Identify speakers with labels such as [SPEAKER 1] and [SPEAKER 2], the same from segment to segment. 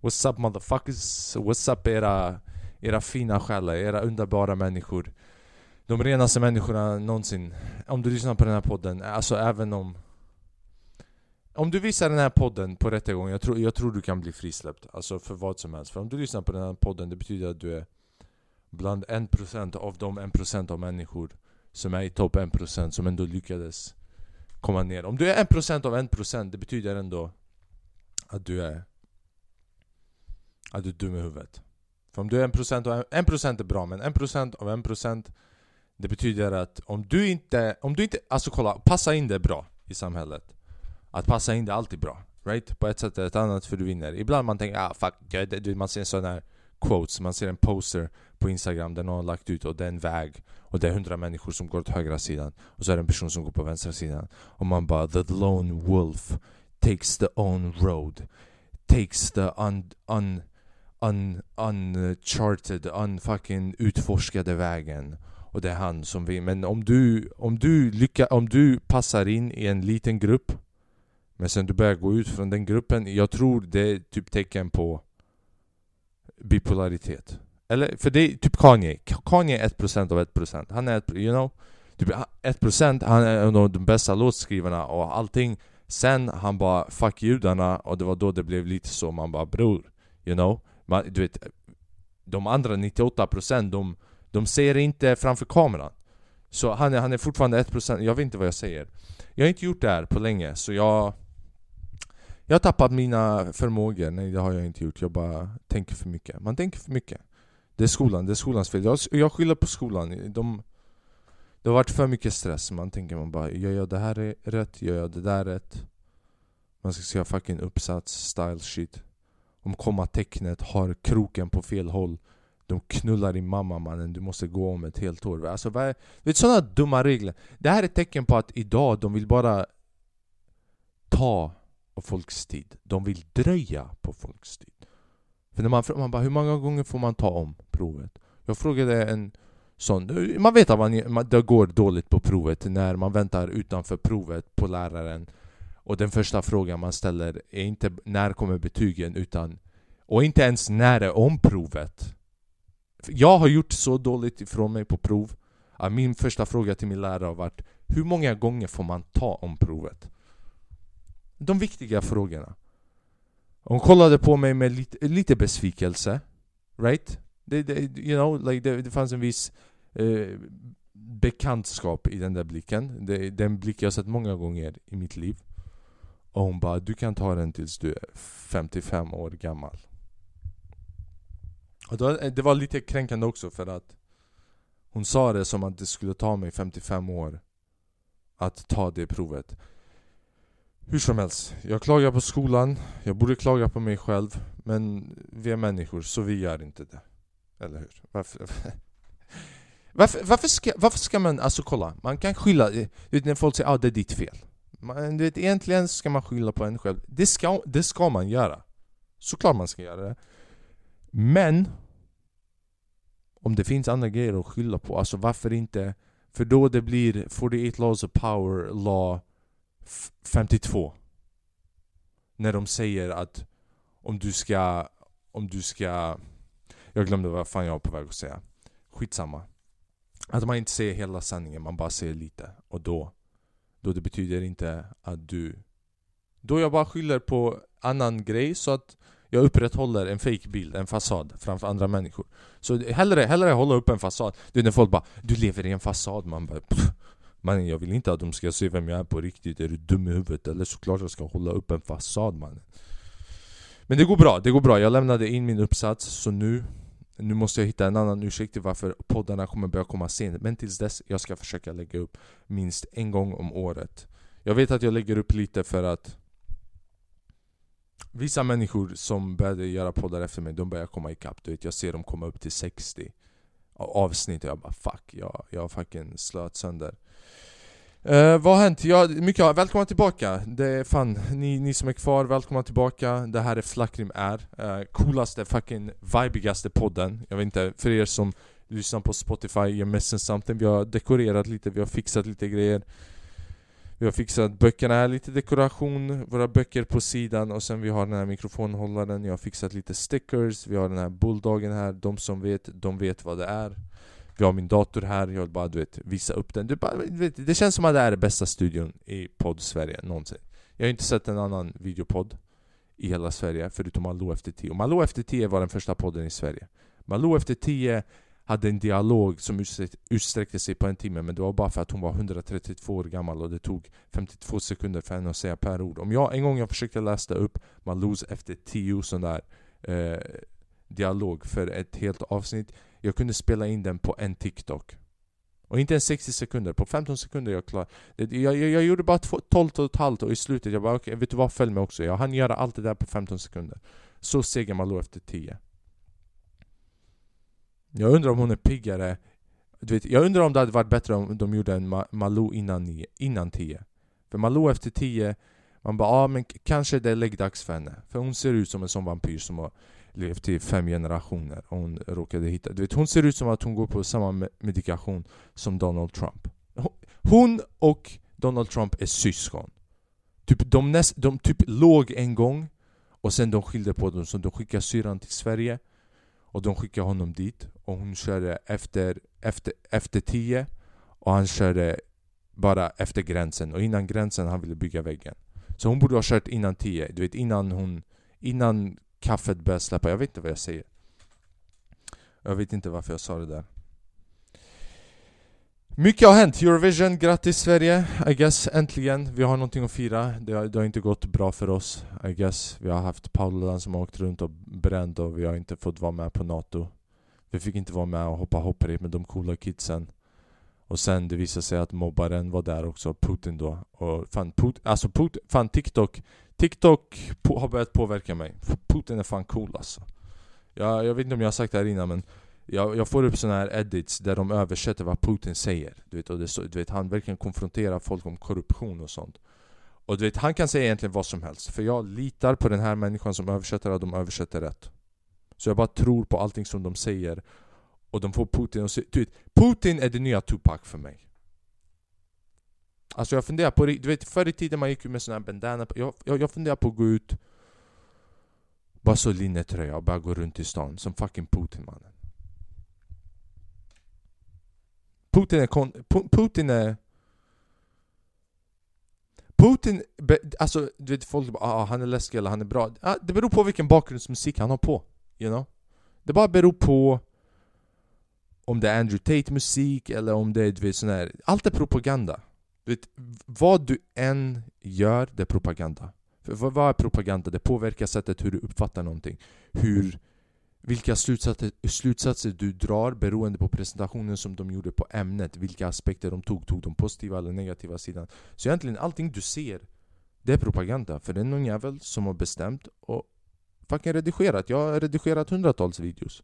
[SPEAKER 1] What's up motherfuckers? What's up era, era fina själar, era underbara människor? De renaste människorna någonsin. Om du lyssnar på den här podden, alltså även om Om du visar den här podden på rättegången, jag tror, jag tror du kan bli frisläppt. Alltså för vad som helst. För om du lyssnar på den här podden, det betyder att du är Bland 1% av de 1% av människor Som är i topp 1% som ändå lyckades Komma ner Om du är 1% av 1% det betyder ändå Att du är att du är dum i huvudet. För om du är 1% av 1%, 1% är bra, men 1% av 1% Det betyder att om du inte, om du inte, alltså kolla, passa in det bra i samhället Att passa in det är alltid bra, right? På ett sätt eller ett annat för du vinner Ibland man tänker ah fuck, jag, du, man ser en sån här quotes, man ser en poster på Instagram där någon har lagt ut och det är en väg och det är hundra människor som går åt högra sidan och så är det en person som går på vänstra sidan och man bara the lone wolf takes the own road takes the un, un un, uncharted, unfucking utforskade vägen. Och det är han som vill. Men om du, om du lyckas, om du passar in i en liten grupp men sen du börjar gå ut från den gruppen, jag tror det är typ tecken på bipolaritet. Eller, för det är typ Kanye. Kanye är 1% av 1%. Han är, you know, typ 1%, han är en av de bästa låtskrivarna och allting. Sen han bara 'fuck judarna' och det var då det blev lite så man bara 'bror' You know? Man, du vet, de andra 98% de, de ser inte framför kameran. Så han är, han är fortfarande 1%, jag vet inte vad jag säger. Jag har inte gjort det här på länge, så jag... Jag har tappat mina förmågor, nej det har jag inte gjort. Jag bara tänker för mycket. Man tänker för mycket. Det är skolan, det är skolans fel. Jag, jag skyller på skolan. De, det har varit för mycket stress. Man tänker man bara, gör jag det här rätt? Gör jag det där rätt? Man ska skriva fucking uppsats, style shit om kommatecknet har kroken på fel håll De knullar din mamma mannen, du måste gå om ett helt år Alltså vad är, vet sådana dumma regler Det här är ett tecken på att idag de vill bara Ta på folks tid De vill dröja på folks tid För när man, man bara, hur många gånger får man ta om provet? Jag frågade en sån, man vet att man, det går dåligt på provet när man väntar utanför provet på läraren och den första frågan man ställer är inte när kommer betygen utan och inte ens när är om provet? Jag har gjort så dåligt ifrån mig på prov att min första fråga till min lärare har varit Hur många gånger får man ta om provet? De viktiga frågorna. Hon kollade på mig med lite, lite besvikelse. Right? Det, det, you know, like det, det fanns en viss eh, bekantskap i den där blicken. Det, den blick jag sett många gånger i mitt liv. Och hon bara, du kan ta den tills du är 55 år gammal. Och då, eh, det var lite kränkande också för att hon sa det som att det skulle ta mig 55 år att ta det provet. Hur som helst, jag klagar på skolan, jag borde klaga på mig själv Men vi är människor, så vi gör inte det Eller hur? Varför, varför, varför, ska, varför ska man, alltså kolla, man kan skylla, eh, vet när folk säger att ah, det är ditt fel man, du vet, egentligen ska man skylla på en själv. Det ska, det ska man göra. Såklart man ska göra det. Men om det finns andra grejer att skylla på, alltså varför inte? För då det blir 48 laws of power law 52. När de säger att om du ska, om du ska Jag glömde vad fan jag var på väg att säga Skitsamma Att man inte säger hela sanningen, man bara säger lite Och då då det betyder inte att du... Då jag bara skyller på annan grej så att jag upprätthåller en fake bild, en fasad framför andra människor. Så hellre, hellre hålla upp en fasad. Du är när folk bara 'Du lever i en fasad' man bara Mannen jag vill inte att de ska se vem jag är på riktigt, är du dum i huvudet? Eller såklart jag ska hålla upp en fasad mannen. Men det går bra, det går bra. Jag lämnade in min uppsats, så nu nu måste jag hitta en annan ursäkt till varför poddarna kommer börja komma sent. Men tills dess, jag ska försöka lägga upp minst en gång om året. Jag vet att jag lägger upp lite för att Vissa människor som började göra poddar efter mig, de börjar komma ikapp du vet, Jag ser dem komma upp till 60 avsnitt och jag bara fuck, jag, jag fucking slöt sönder. Uh, vad har hänt? Ja, mycket, välkomna tillbaka! Det är fan, ni, ni som är kvar, välkomna tillbaka. Det här är Flackrim är uh, Coolaste, fucking vibigaste podden. Jag vet inte, för er som lyssnar på Spotify, you're missing something. Vi har dekorerat lite, vi har fixat lite grejer. Vi har fixat böckerna här, lite dekoration, våra böcker på sidan och sen vi har den här mikrofonhållaren, jag har fixat lite stickers, vi har den här bulldoggen här, de som vet, de vet vad det är. Vi har min dator här, jag vill bara du vet, visa upp den. Du bara, vet, Det känns som att det här är den bästa studion i podd-Sverige någonsin. Jag har inte sett en annan videopodd i hela Sverige förutom Malou efter 10 Malou efter 10 var den första podden i Sverige. Malou efter 10 hade en dialog som utsträckte sig på en timme men det var bara för att hon var 132 år gammal och det tog 52 sekunder för henne att säga per ord. Om jag en gång jag försökte läsa upp Malous efter 10 sån där eh, dialog för ett helt avsnitt jag kunde spela in den på en TikTok. Och inte ens 60 sekunder, på 15 sekunder jag klar. Jag, jag, jag gjorde bara 12 och ett halvt och i slutet jag bara okej, okay, vet du vad? Följ mig också. Jag hann göra allt det där på 15 sekunder. Så seger Malou efter 10 jag undrar om hon är piggare. Du vet, Jag undrar om det hade varit bättre om de gjorde en Ma Malou innan, innan 10 För Malou efter 10 Man bara ah, men kanske det är läggdags för henne. För hon ser ut som en sån vampyr som har levt i fem generationer och hon råkade hitta du vet, Hon ser ut som att hon går på samma medikation som Donald Trump Hon och Donald Trump är syskon Typ de, näst, de typ låg en gång och sen de skilde på dem så de skickade syran till Sverige och de skickade honom dit och hon körde efter, efter, efter tio och han körde bara efter gränsen och innan gränsen han ville bygga väggen. Så hon borde ha kört innan tio, du vet innan hon Innan kaffet börjar släppa, jag vet inte vad jag säger Jag vet inte varför jag sa det där mycket har hänt, Eurovision, grattis Sverige, I guess, äntligen. Vi har någonting att fira. Det har, det har inte gått bra för oss, I guess. Vi har haft Paula som har åkt runt och bränt och vi har inte fått vara med på NATO. Vi fick inte vara med och hoppa hopprep med de coola kidsen. Och sen det visade sig att mobbaren var där också, Putin då. Och fan, Put alltså Putin, fan TikTok TikTok har börjat påverka mig. Putin är fan cool alltså. Jag, jag vet inte om jag har sagt det här innan men jag, jag får upp såna här edits där de översätter vad Putin säger. Du vet, och det, så, du vet, han verkligen konfronterar folk om korruption och sånt. Och du vet, han kan säga egentligen vad som helst. För jag litar på den här människan som översätter att de översätter rätt. Så jag bara tror på allting som de säger. Och de får Putin att se... Du vet, Putin är det nya Tupac för mig. Alltså jag funderar på... Du vet, förr i tiden man gick ju med sån här bandana. Jag, jag, jag funderar på att gå ut... Bara så linnetröja och bara gå runt i stan som fucking Putin mannen. Putin är kon Putin är... Putin, alltså du vet folk bara ah, han är läskig eller han är bra. Ah, det beror på vilken bakgrundsmusik han har på. You know? Det bara beror på om det är Andrew Tate musik eller om det är du vet, sån här, Allt är propaganda. Vet, vad du än gör, det är propaganda. För vad är propaganda? Det påverkar sättet hur du uppfattar någonting. Hur vilka slutsatser, slutsatser du drar beroende på presentationen som de gjorde på ämnet Vilka aspekter de tog, tog de positiva eller negativa sidan Så egentligen allting du ser Det är propaganda, för det är någon jävel som har bestämt och fucking redigerat Jag har redigerat hundratals videos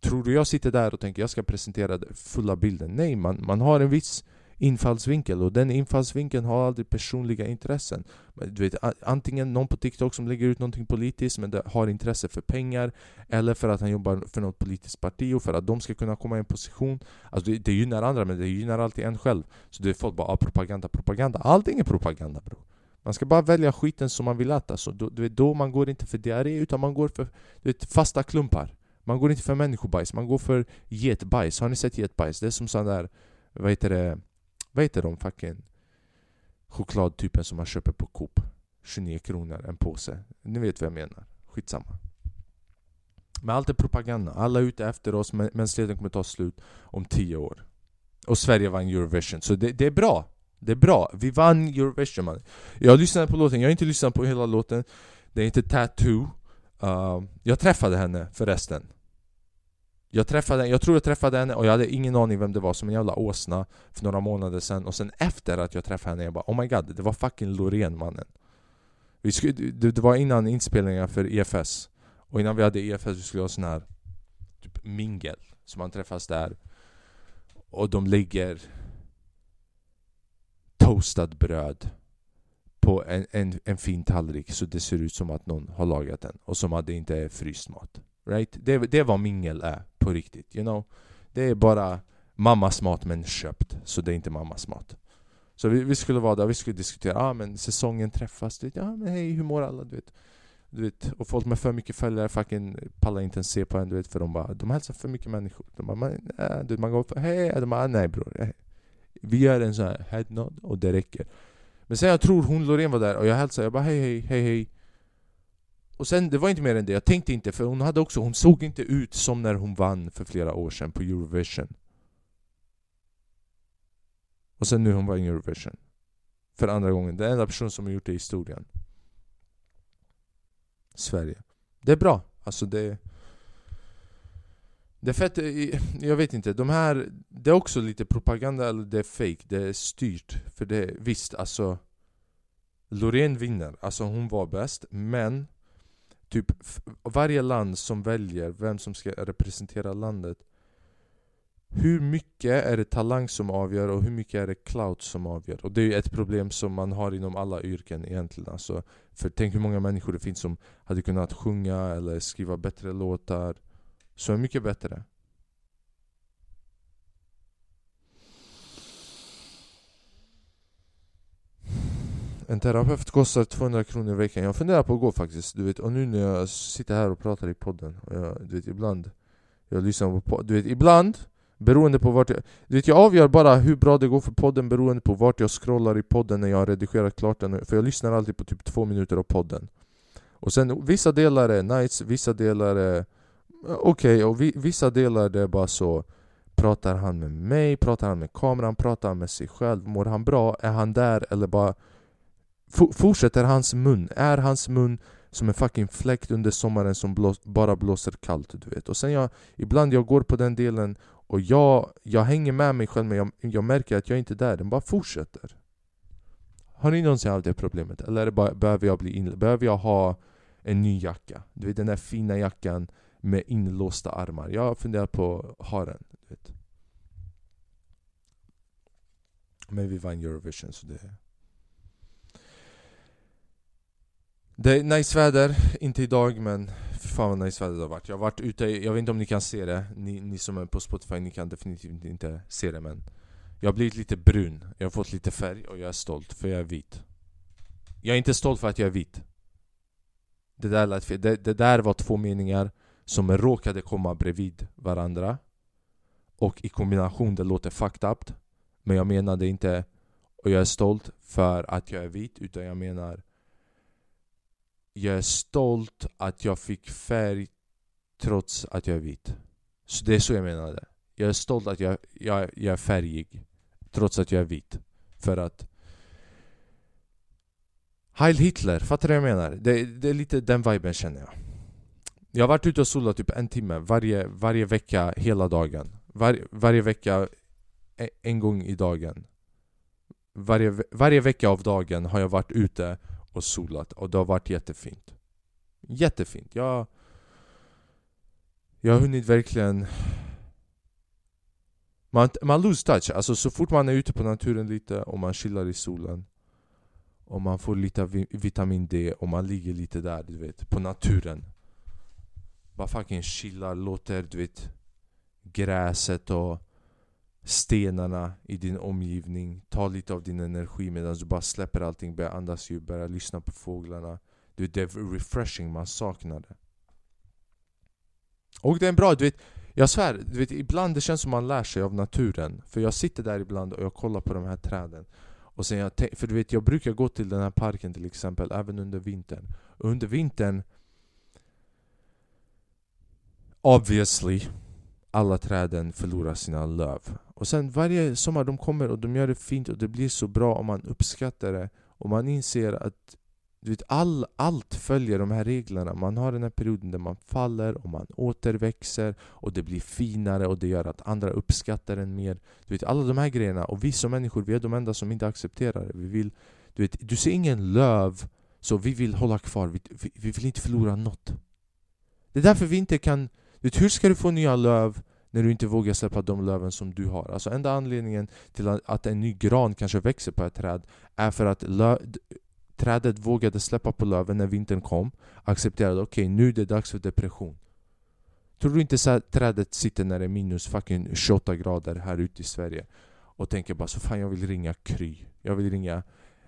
[SPEAKER 1] Tror du jag sitter där och tänker jag ska presentera den fulla bilden? Nej, man, man har en viss infallsvinkel och den infallsvinkeln har aldrig personliga intressen. Du vet, antingen någon på TikTok som lägger ut någonting politiskt men har intresse för pengar eller för att han jobbar för något politiskt parti och för att de ska kunna komma i en position. Alltså det, det gynnar andra men det gynnar alltid en själv. Så det är folk bara ah, propaganda, propaganda. Allting är propaganda bro. Man ska bara välja skiten som man vill äta. Så då, du vet, då man går inte för diarré utan man går för du vet, fasta klumpar. Man går inte för människobajs, man går för getbajs. Har ni sett getbajs? Det är som sån där, vad heter det? Vad heter de fucking chokladtypen som man köper på Coop? 29 kronor en påse. Ni vet vad jag menar. Skitsamma. Men allt är propaganda. Alla är ute efter oss. Mänskligheten kommer ta slut om 10 år. Och Sverige vann Eurovision. Så det, det är bra. Det är bra. Vi vann Eurovision man. Jag lyssnade på låten. Jag har inte lyssnat på hela låten. Det är inte Tattoo. Uh, jag träffade henne förresten. Jag träffade jag tror jag träffade henne och jag hade ingen aning vem det var som en jävla åsna för några månader sedan. Och sen efter att jag träffade henne jag bara Oh my god, det var fucking Loreen mannen vi skulle, det, det var innan inspelningen för EFS Och innan vi hade EFS vi skulle ha sån här typ mingel Så man träffas där. Och de lägger toastad bröd på en, en, en fin tallrik så det ser ut som att någon har lagat den och som att det inte är fryst mat. Right? Det, det är vad mingel är på riktigt, you know? Det är bara mammas mat men köpt, så det är inte mammas mat. Så vi, vi skulle vara där, vi skulle diskutera, ja ah, men säsongen träffas, du vet, ja men hej, hur mår alla? Du vet. Du vet, och folk med för mycket följare fucking pallar inte ens se på en du vet för de bara De hälsar för mycket människor De bara man, äh, du vet, man går för hej, de bara nej bror hej. Vi gör en sån här headnod och det räcker Men sen jag tror hon Loreen var där och jag hälsade, jag bara hej hej hej hej och sen det var inte mer än det, jag tänkte inte för hon hade också, hon såg inte ut som när hon vann för flera år sedan på Eurovision. Och sen nu hon vann Eurovision. För andra gången, den enda person som har gjort det i historien. Sverige. Det är bra. Alltså det... Det är fett, eh, jag vet inte, de här... Det är också lite propaganda eller det är fake, det är styrt. För det, visst alltså... Loreen vinner, alltså hon var bäst, men... Typ varje land som väljer vem som ska representera landet hur mycket är det talang som avgör och hur mycket är det clout som avgör? Och det är ju ett problem som man har inom alla yrken egentligen alltså, För tänk hur många människor det finns som hade kunnat sjunga eller skriva bättre låtar Så mycket bättre En terapeut kostar 200 kronor i veckan. Jag funderar på att gå faktiskt. Du vet, och nu när jag sitter här och pratar i podden. Och jag, du vet, ibland jag lyssnar på podden. Du vet, ibland Beroende på vart jag... Du vet, jag avgör bara hur bra det går för podden beroende på vart jag scrollar i podden när jag har redigerat klart den För jag lyssnar alltid på typ två minuter av podden Och sen vissa delar är nice, vissa delar är eh, okej okay, och vi, vissa delar det är bara så Pratar han med mig? Pratar han med kameran? Pratar han med sig själv? Mår han bra? Är han där? Eller bara Fortsätter hans mun? Är hans mun som en fucking fläkt under sommaren som blås, bara blåser kallt du vet Och sen jag, ibland jag går på den delen och jag, jag hänger med mig själv men jag, jag märker att jag inte är där, den bara fortsätter Har ni någonsin haft det problemet? Eller är det bara, behöver jag bli inlåst? Behöver jag ha en ny jacka? Du vet den där fina jackan med inlåsta armar Jag funderar på att ha den du vet. Men vi vann Eurovision så det Det är nice väder, inte idag men fan vad nice väder det har varit. Jag har varit ute, jag vet inte om ni kan se det. Ni, ni som är på Spotify, ni kan definitivt inte se det men Jag har blivit lite brun, jag har fått lite färg och jag är stolt för jag är vit. Jag är inte stolt för att jag är vit. Det där lät fel, det, det där var två meningar som råkade komma bredvid varandra. Och i kombination, det låter fucked up. Men jag menade inte och jag är stolt för att jag är vit utan jag menar jag är stolt att jag fick färg trots att jag är vit. Så det är så jag menade. Jag är stolt att jag, jag, jag är färgig trots att jag är vit. För att Heil Hitler, fattar du vad jag menar? Det, det är lite den viben känner jag. Jag har varit ute och solat typ en timme varje, varje vecka hela dagen. Var, varje vecka en, gång i dagen. Varje, varje vecka av dagen har jag varit ute och solat och det har varit jättefint. Jättefint. Jag, jag har hunnit verkligen... Man, man lose touch, alltså så fort man är ute på naturen lite och man chillar i solen och man får lite vitamin D och man ligger lite där du vet, på naturen Bara fucking chillar, låter du vet gräset och stenarna i din omgivning. Ta lite av din energi medan du bara släpper allting, börjar andas djupt, börjar lyssna på fåglarna. Du, Det är refreshing, man saknar det. Och det är bra, du vet Jag svär, du vet, ibland det känns som man lär sig av naturen. För jag sitter där ibland och jag kollar på de här träden. Och sen jag, För du vet, jag brukar gå till den här parken till exempel, även under vintern. Och Under vintern Obviously alla träden förlorar sina löv. Och sen varje sommar de kommer och de gör det fint och det blir så bra och man uppskattar det. Och man inser att du vet, all, allt följer de här reglerna. Man har den här perioden där man faller och man återväxer och det blir finare och det gör att andra uppskattar en mer. Du vet, alla de här grejerna. Och vi som människor, vi är de enda som inte accepterar det. Vi vill, du, vet, du ser ingen löv, så vi vill hålla kvar. Vi, vi, vi vill inte förlora något. Det är därför vi inte kan Du Vet, hur ska du få nya löv när du inte vågar släppa de löven som du har? Alltså enda anledningen till att en ny gran kanske växer på ett träd är för att trädet vågade släppa på löven när vintern kom Accepterade, okej okay, nu är det dags för depression Tror du inte så trädet sitter när det är minus fucking 28 grader här ute i Sverige och tänker bara så fan jag vill ringa Kry. Jag vill ringa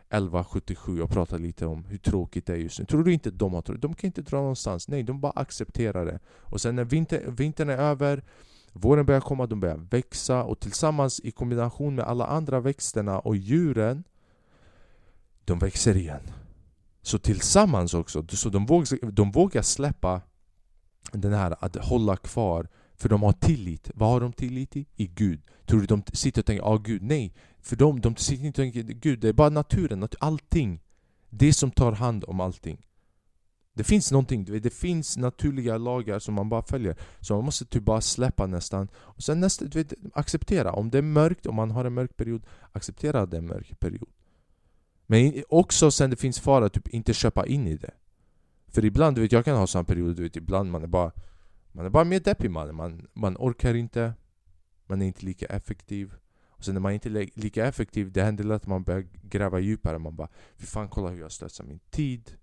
[SPEAKER 1] 1177 och prata lite om hur tråkigt det är just nu. Tror du inte de har tråkigt? De kan inte dra någonstans. Nej, de bara accepterar det. Och sen när vinter, vintern är över, våren börjar komma, de börjar växa och tillsammans i kombination med alla andra växterna och djuren, de växer igen. Så tillsammans också, så de vågar, de vågar släppa den här att hålla kvar för de har tillit. Vad har de tillit i? I Gud. Tror du de sitter och tänker ah Gud? Nej. För dem, de sitter inte och tänker Gud, det är bara naturen, allting. Det som tar hand om allting. Det finns någonting, det finns naturliga lagar som man bara följer. Så man måste typ bara släppa nästan. Och sen nästa, du vet, acceptera. Om det är mörkt, om man har en mörk period, acceptera att det är en mörk period. Men också sen det finns fara, typ inte köpa in i det. För ibland, du vet, jag kan ha sån period, du vet, ibland man är bara Man är bara mer deppig man, man, man orkar inte Man är inte lika effektiv och sen när man inte är lika effektiv, det händer lätt att man börjar gräva djupare Man bara Fy fan kolla hur jag slösar min tid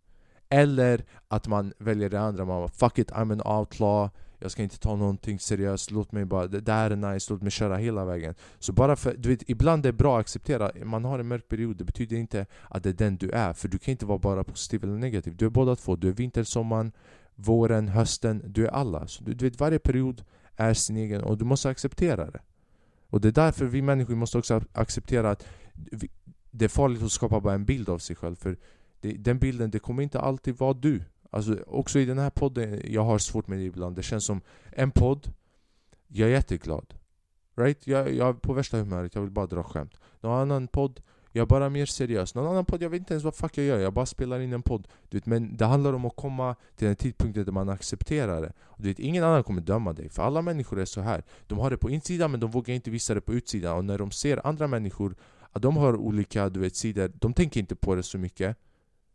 [SPEAKER 1] eller att man väljer det andra, man bara Fuck it, I'm an outlaw jag ska inte ta någonting seriöst, låt mig bara, det där är nice, låt mig köra hela vägen. Så bara för, du vet, ibland är det bra att acceptera, man har en mörk period, det betyder inte att det är den du är. För du kan inte vara bara positiv eller negativ. Du är båda två, du är vinter, sommaren, våren, hösten, du är alla. Så du, du vet, varje period är sin egen och du måste acceptera det. Och det är därför vi människor måste också acceptera att vi, det är farligt att skapa bara en bild av sig själv. För det, den bilden, det kommer inte alltid vara du. Alltså också i den här podden, jag har svårt med det ibland. Det känns som en podd, jag är jätteglad. Right? Jag, jag är på värsta humöret, jag vill bara dra skämt. Någon annan podd, jag är bara mer seriös. Någon annan podd, jag vet inte ens vad fuck jag gör. Jag bara spelar in en podd. Du vet, men det handlar om att komma till den tidpunkten där man accepterar det. du vet, ingen annan kommer döma dig. För alla människor är så här. De har det på insidan men de vågar inte visa det på utsidan. Och när de ser andra människor, att de har olika du vet, sidor, de tänker inte på det så mycket.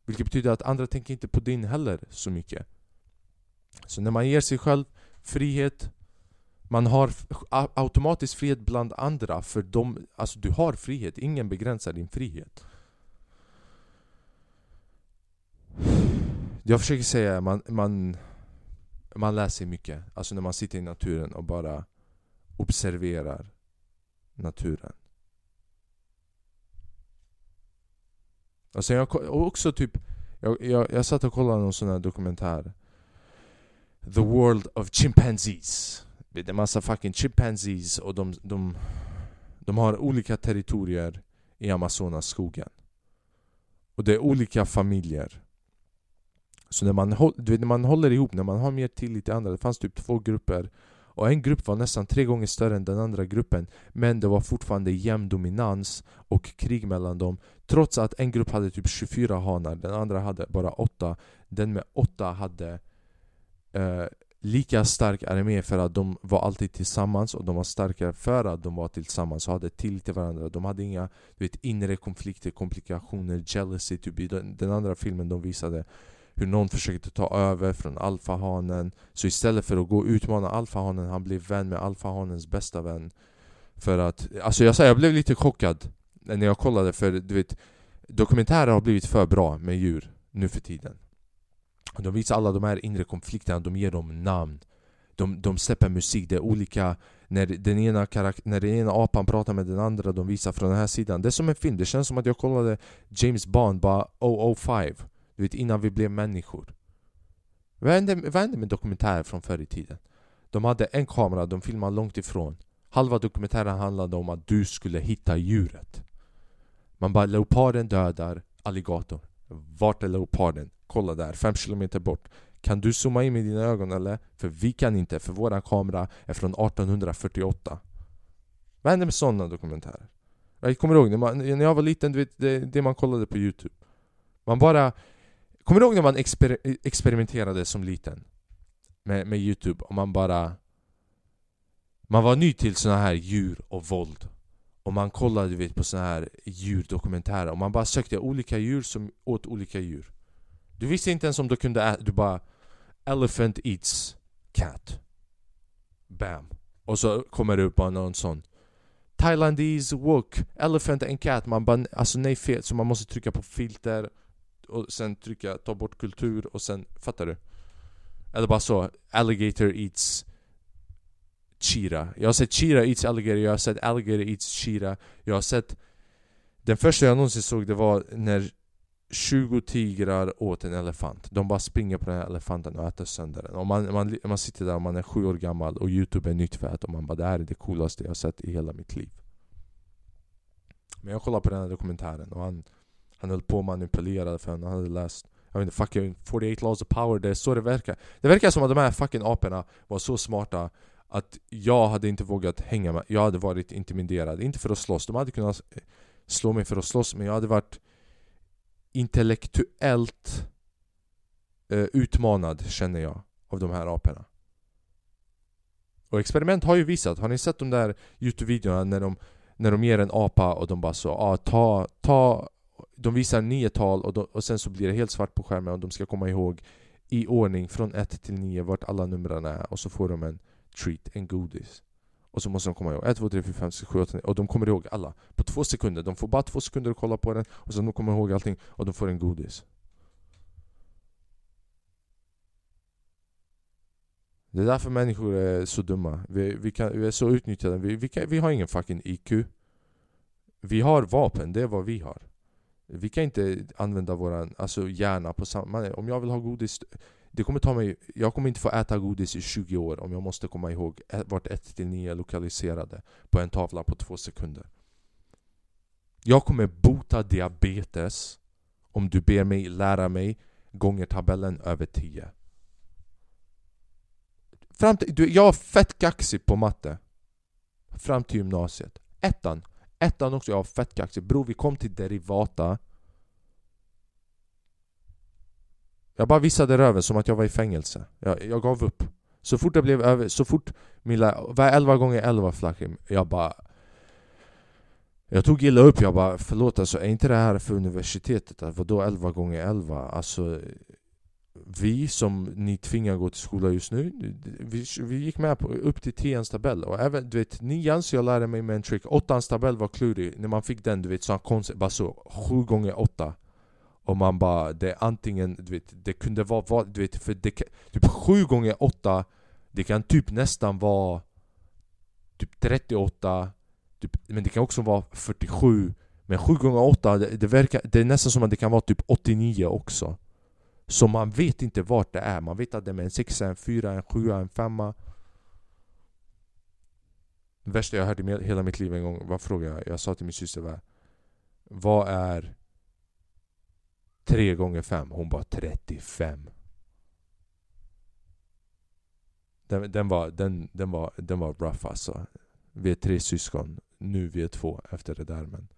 [SPEAKER 1] Vilket betyder att andra tänker inte på din heller så mycket. Så när man ger sig själv frihet man har automatiskt frihet bland andra för de, alltså du har frihet, ingen begränsar din frihet. Jag försöker säga, man, man, man lär sig mycket. Alltså när man sitter i naturen och bara observerar naturen. Alltså jag, och också typ jag, jag, jag satt och kollade någon sån här dokumentär. The World of Chimpanzees. Det är en massa fucking chimpanzees och de, de, de har olika territorier i Amazonas skogen Och det är olika familjer. Så när man, du vet, när man håller ihop, när man har mer tillit till andra Det fanns typ två grupper och en grupp var nästan tre gånger större än den andra gruppen Men det var fortfarande jämn dominans och krig mellan dem Trots att en grupp hade typ 24 hanar, den andra hade bara 8 Den med 8 hade eh, lika stark armé för att de var alltid tillsammans och de var starkare för att de var tillsammans och hade tillit till varandra. De hade inga du vet, inre konflikter, komplikationer, jealousy typ I den, den andra filmen de visade hur någon försökte ta över från alfahanen. Så istället för att gå och utmana alfahanen, han blev vän med alfahanens bästa vän. För att, alltså jag säger jag blev lite chockad när jag kollade för du vet Dokumentärer har blivit för bra med djur nu för tiden. De visar alla de här inre konflikterna, de ger dem namn. De, de släpper musik, det är olika. När den, ena när den ena apan pratar med den andra, de visar från den här sidan. Det är som en film, det känns som att jag kollade James Bond bara 005 du vet innan vi blev människor Vad hände, vad hände med dokumentärer från förr i tiden? De hade en kamera, de filmade långt ifrån Halva dokumentären handlade om att du skulle hitta djuret Man bara leoparden dödar alligator Vart är leoparden? Kolla där, 5 km bort Kan du zooma in med dina ögon eller? För vi kan inte, för våran kamera är från 1848 Vad hände med sådana dokumentärer? Jag kommer ihåg när, man, när jag var liten, du vet, det, det man kollade på youtube Man bara Kommer du ihåg när man exper experimenterade som liten? Med, med youtube och man bara Man var ny till såna här djur och våld. Och man kollade vet, på såna här djurdokumentärer och man bara sökte olika djur som åt olika djur. Du visste inte ens om du kunde äta, du bara Elephant eats cat. Bam. Och så kommer det upp bara någon sån Thailandese wok, elephant and cat. Man bara, alltså nej fel, så man måste trycka på filter och sen trycka ta bort kultur och sen, fattar du? Eller bara så, alligator eats Chira. Jag har sett Chira eats alligator, jag har sett alligator eats Chira. Jag har sett... Den första jag någonsin såg det var när 20 tigrar åt en elefant. De bara springer på den här elefanten och äter sönder den. Och man, man, man sitter där och man är sju år gammal och youtube är nytt för att och man bara det här är det coolaste jag har sett i hela mitt liv. Men jag kollade på den här dokumentären och han, han höll på att manipulera för han hade läst jag vet inte, fucking 48 laws of power, det är så det verkar. Det verkar som att de här fucking aporna var så smarta att jag hade inte vågat hänga med. Jag hade varit intimiderad. Inte för att slåss, de hade kunnat slå mig för att slåss men jag hade varit intellektuellt eh, utmanad känner jag av de här aporna. Och experiment har ju visat, har ni sett de där Youtube-videorna när de, när de ger en apa och de bara så ah, ta, ta de visar nio tal och, de, och sen så blir det helt svart på skärmen och de ska komma ihåg i ordning från 1 till 9 vart alla numren är och så får de en treat, en godis. Och så måste de komma ihåg 1, 2, 3, 4, 5, 6, 7, 8, 9 och de kommer ihåg alla på två sekunder. De får bara två sekunder att kolla på den och sen de kommer ihåg allting och de får en godis. Det är därför människor är så dumma. Vi, vi, kan, vi är så utnyttjade. Vi, vi, kan, vi har ingen fucking IQ. Vi har vapen, det är vad vi har. Vi kan inte använda vår alltså hjärna på samma... Om jag vill ha godis det kommer ta mig, jag kommer inte få äta godis i 20 år om jag måste komma ihåg vart 1-9 är lokaliserade på en tavla på två sekunder. Jag kommer bota diabetes om du ber mig lära mig gånger tabellen över 10. Fram till, du, jag är fett kaxig på matte. Fram till gymnasiet. Ettan. Ettan också, jag har fett kaxig. Bror vi kom till derivata Jag bara visade röven som att jag var i fängelse. Jag, jag gav upp. Så fort det blev över, så fort min lärare, var 11 gånger 11 flakim, jag bara... Jag tog illa upp, jag bara förlåt alltså, är inte det här för universitetet? Vadå 11 gånger 11? Alltså vi som ni tvingar gå till skolan just nu, vi, vi gick med på upp till 10 tabell. Och även du vet nian så jag lärde mig med en trick, åttans tabell var klurig, när man fick den du vet så konstigt, bara så 7 gånger 8 och man bara, det är antingen, du vet, det kunde vara, du vet, för det typ 7 gånger 8 Det kan typ nästan vara Typ 38 typ, Men det kan också vara 47 Men 7 gånger 8 det, det, verkar, det är nästan som att det kan vara typ 89 också. Så man vet inte vart det är, man vet att det är en 6, en 4, en 7, en 5 Det värsta jag hörde i hela mitt liv en gång, vad frågade jag? Jag sa till min syster Vad är 3 gånger 5, hon bara 35 den, den, var, den, den, var, den var rough alltså. Vi är tre syskon, nu vi är två efter det där men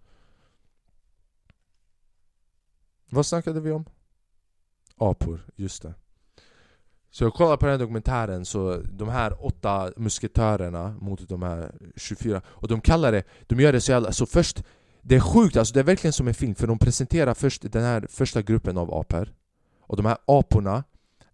[SPEAKER 1] Vad snackade vi om? Apor, just det. Så jag kollade på den här dokumentären, så de här åtta musketörerna mot de här 24 Och de kallar det, de gör det så jävla, så först det är sjukt, alltså det är verkligen som en film för de presenterar först den här första gruppen av apor. Och de här aporna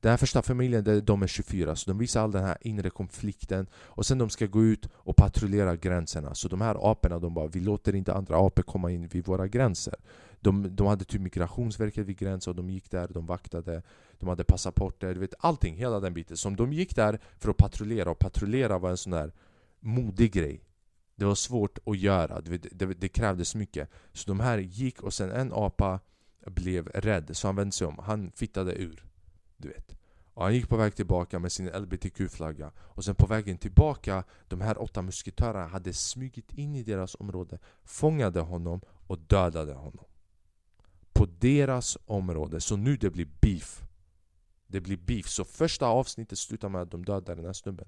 [SPEAKER 1] Den här första familjen, de är 24 så de visar all den här inre konflikten Och sen de ska gå ut och patrullera gränserna. Så de här aporna, de bara Vi låter inte andra apor komma in vid våra gränser de, de hade typ migrationsverket vid gränsen och de gick där, de vaktade De hade passaporter, du vet allting, hela den biten Så de gick där för att patrullera och patrullera var en sån där modig grej det var svårt att göra, det, det, det krävdes mycket. Så de här gick och sen en apa blev rädd, så han vände sig om. Han fittade ur. Du vet. Och han gick på väg tillbaka med sin LBTQ-flagga. Och sen på vägen tillbaka, de här åtta musketörerna hade smugit in i deras område, fångade honom och dödade honom. På deras område. Så nu det blir beef. Det blir beef. Så första avsnittet slutar med att de dödar den här snubben.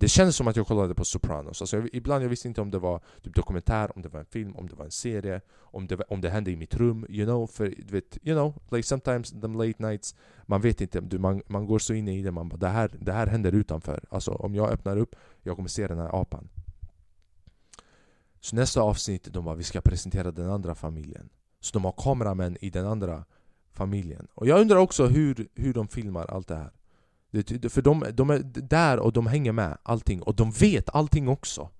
[SPEAKER 1] Det kändes som att jag kollade på Sopranos. Alltså, jag, ibland jag visste inte om det var typ dokumentär, om det var en film, om det var en serie, om det, om det hände i mitt rum. You know, för du vet, you know, like sometimes the late nights, man vet inte, du, man, man går så in i det, man bara det här, det här händer utanför. Alltså om jag öppnar upp, jag kommer se den här apan. Så nästa avsnitt, de bara vi ska presentera den andra familjen. Så de har kameramän i den andra familjen. Och jag undrar också hur, hur de filmar allt det här. För de, de är där och de hänger med allting och de vet allting också.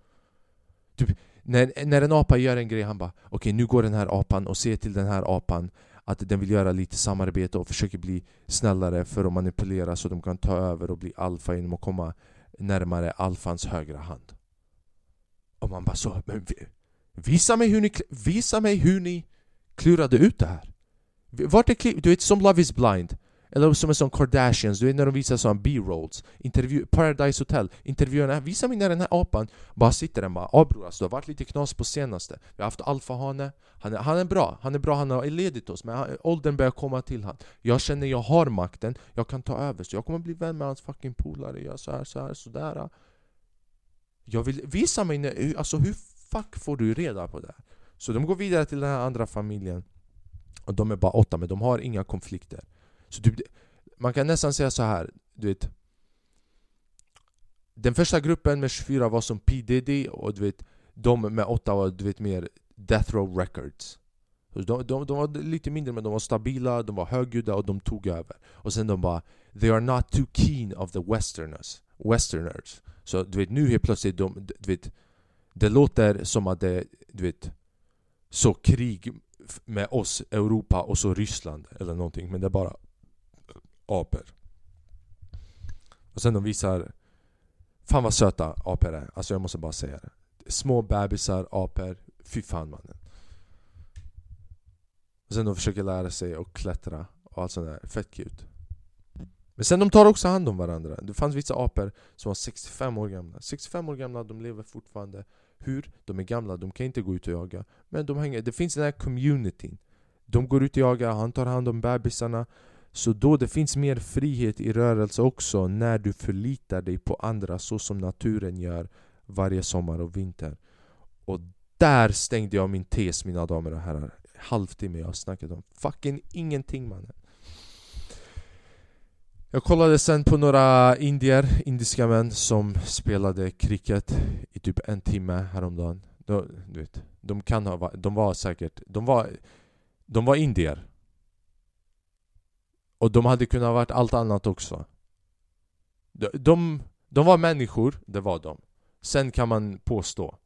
[SPEAKER 1] Typ, när, när en apa gör en grej, han bara okej okay, nu går den här apan och ser till den här apan att den vill göra lite samarbete och försöker bli snällare för att manipulera så de kan ta över och bli alfa genom att komma närmare alfans högra hand. Och man bara så, men visa mig hur ni, visa mig hur ni klurade ut det här. Vart är klipp? Du vet som Love is blind. Eller som en sån Kardashians, du vet när de visar sån B-rolls intervju, Paradise Hotel, intervjuerna, visa mig när den här apan bara sitter där och bara ah bror alltså, det har varit lite knas på senaste Vi har haft alfahane, han är, han är bra, han är bra, han har ledigt oss men han, åldern börjar komma till han Jag känner jag har makten, jag kan ta över så jag kommer bli vän med hans fucking polare, jag så här, så här, sådär Jag vill, visa mig när, alltså hur fuck får du reda på det? Så de går vidare till den här andra familjen. Och de är bara åtta men de har inga konflikter. Så typ, man kan nästan säga så här, du vet. Den första gruppen med 24 var som P Diddy och du vet De med 8 var du vet mer Death Row Records. De, de, de var lite mindre men de var stabila, de var högljudda och de tog över. Och sen de bara They are not too keen of the westerners Westerners. Så du vet nu helt plötsligt de, du vet Det låter som att det, du vet så krig med oss, Europa och så Ryssland eller någonting men det är bara apor. Och sen de visar Fan vad söta apor är, alltså jag måste bara säga det. Små bebisar, apor, fy fan mannen. Och sen de försöker lära sig att klättra och allt sånt där, fett cute. Men sen de tar också hand om varandra. Det fanns vissa apor som var 65 år gamla. 65 år gamla, de lever fortfarande. Hur? De är gamla, de kan inte gå ut och jaga. Men de hänger, det finns den här communityn. De går ut och jagar, han tar hand om bebisarna. Så då det finns mer frihet i rörelse också när du förlitar dig på andra så som naturen gör varje sommar och vinter. Och där stängde jag min tes mina damer och herrar. Halvtimme jag har snackat om fucking ingenting mannen. Jag kollade sen på några indier, indiska män som spelade cricket i typ en timme häromdagen. De, du vet, de kan ha de var säkert, de var, de var indier. Och de hade kunnat varit allt annat också. De, de, de var människor, det var de. Sen kan man påstå.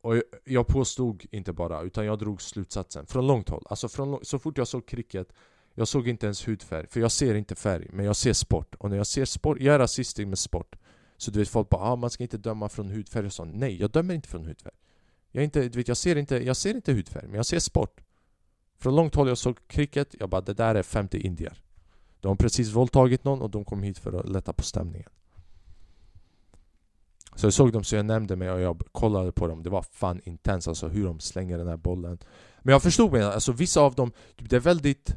[SPEAKER 1] Och jag påstod inte bara, utan jag drog slutsatsen från långt håll. Alltså från, så fort jag såg cricket, jag såg inte ens hudfärg. För jag ser inte färg, men jag ser sport. Och när jag ser sport, jag är rasistisk med sport. Så du vet folk bara ah, man ska inte döma från hudfärg och sånt. Nej, jag dömer inte från hudfärg. Jag, är inte, du vet, jag, ser inte, jag ser inte hudfärg, men jag ser sport. Från långt håll jag såg cricket, jag bara det där är 50 indier. De har precis våldtagit någon och de kom hit för att lätta på stämningen. Så jag såg dem så jag nämnde mig och jag kollade på dem. Det var fan intens alltså hur de slänger den här bollen. Men jag förstod mig, alltså vissa av dem, typ, det är väldigt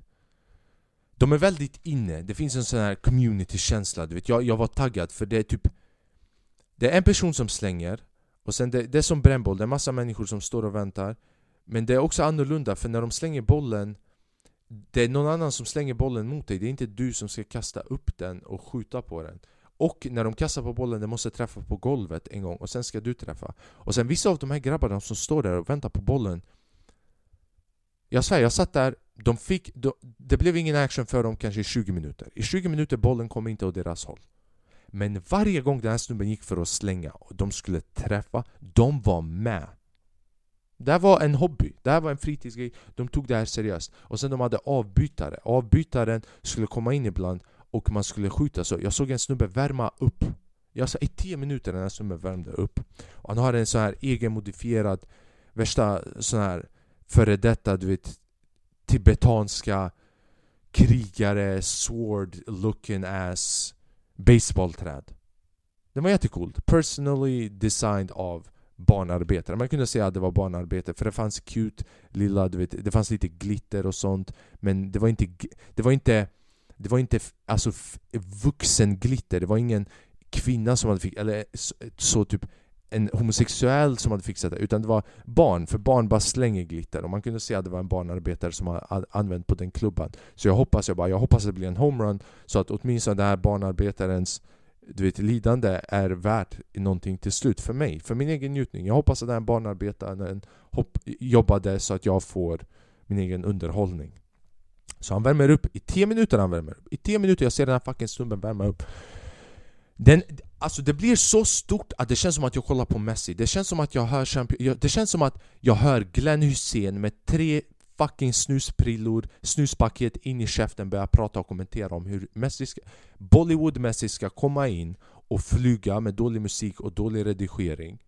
[SPEAKER 1] de är väldigt inne, det finns en sån här community-känsla, du vet. Jag, jag var taggad för det är typ Det är en person som slänger Och sen det, det är som brännboll, det är massa människor som står och väntar. Men det är också annorlunda för när de slänger bollen Det är någon annan som slänger bollen mot dig, det är inte du som ska kasta upp den och skjuta på den. Och när de kastar på bollen, den måste träffa på golvet en gång och sen ska du träffa. Och sen vissa av de här grabbarna som står där och väntar på bollen jag svär, jag satt där, de fick, de, det blev ingen action för dem kanske i 20 minuter. I 20 minuter bollen kom inte åt deras håll. Men varje gång den här snubben gick för att slänga och de skulle träffa, de var med. Det här var en hobby, det här var en fritidsgrej, de tog det här seriöst. Och sen de hade avbytare, avbytaren skulle komma in ibland och man skulle skjuta. Så jag såg en snubbe värma upp. Jag sa i 10 minuter den här snubben värmde upp. Och han har en sån här egenmodifierad, värsta sån här före detta du vet tibetanska krigare, sword looking ass baseballträd. Den var jättecoolt. Personally designed av barnarbetare. Man kunde säga att det var barnarbete för det fanns cute lilla, du vet, det fanns lite glitter och sånt men det var inte, det var inte, det var inte alltså vuxen glitter. Det var ingen kvinna som hade fick, eller så, så typ en homosexuell som hade fixat det utan det var barn, för barn bara slänger glitter och man kunde se att det var en barnarbetare som hade använt på den klubban. Så jag hoppas, jag bara, jag hoppas att det blir en homerun så att åtminstone den här barnarbetarens du vet, lidande är värt någonting till slut för mig, för min egen njutning. Jag hoppas att den här barnarbetaren hopp, jobbade så att jag får min egen underhållning. Så han värmer upp, i 10 minuter han värmer upp. I 10 minuter jag ser den här fucking snubben värma upp. Den, alltså det blir så stort att det känns som att jag kollar på Messi. Det känns som att jag hör Det känns som att jag hör Glenn Hussein med tre fucking snusprillor, snuspaket in i käften börja prata och kommentera om hur Messi ska, Bollywood-Messi ska komma in och flyga med dålig musik och dålig redigering.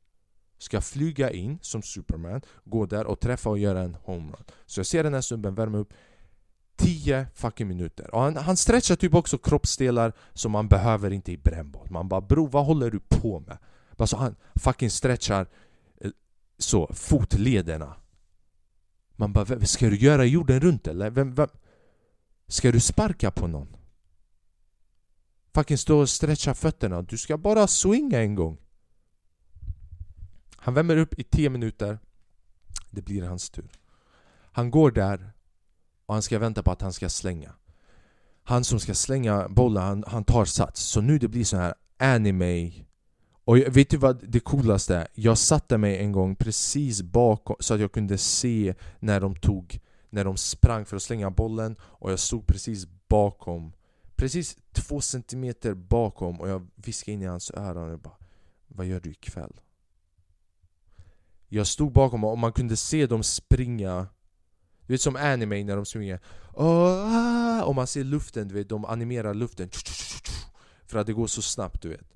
[SPEAKER 1] Ska flyga in som Superman, gå där och träffa och göra en homerun. Så jag ser den här snubben värma upp. 10 fucking minuter och han, han stretchar typ också kroppsdelar som man behöver inte i brännbad. Man bara “Bror, vad håller du på med? Alltså han fucking stretchar eh, så, fotlederna Man bara ska du göra jorden runt eller? Vem, vem? Ska du sparka på någon? Fucking stå och stretcha fötterna, du ska bara swinga en gång Han värmer upp i 10 minuter Det blir hans tur Han går där och han ska vänta på att han ska slänga Han som ska slänga bollen, han, han tar sats Så nu det blir så här anime och vet du vad det coolaste är? Jag satte mig en gång precis bakom så att jag kunde se när de tog När de sprang för att slänga bollen och jag stod precis bakom Precis två centimeter bakom och jag viskade in i hans öron och bara Vad gör du ikväll? Jag stod bakom och man kunde se dem springa du vet som anime när de springer och man ser luften, du vet, de animerar luften. För att det går så snabbt du vet.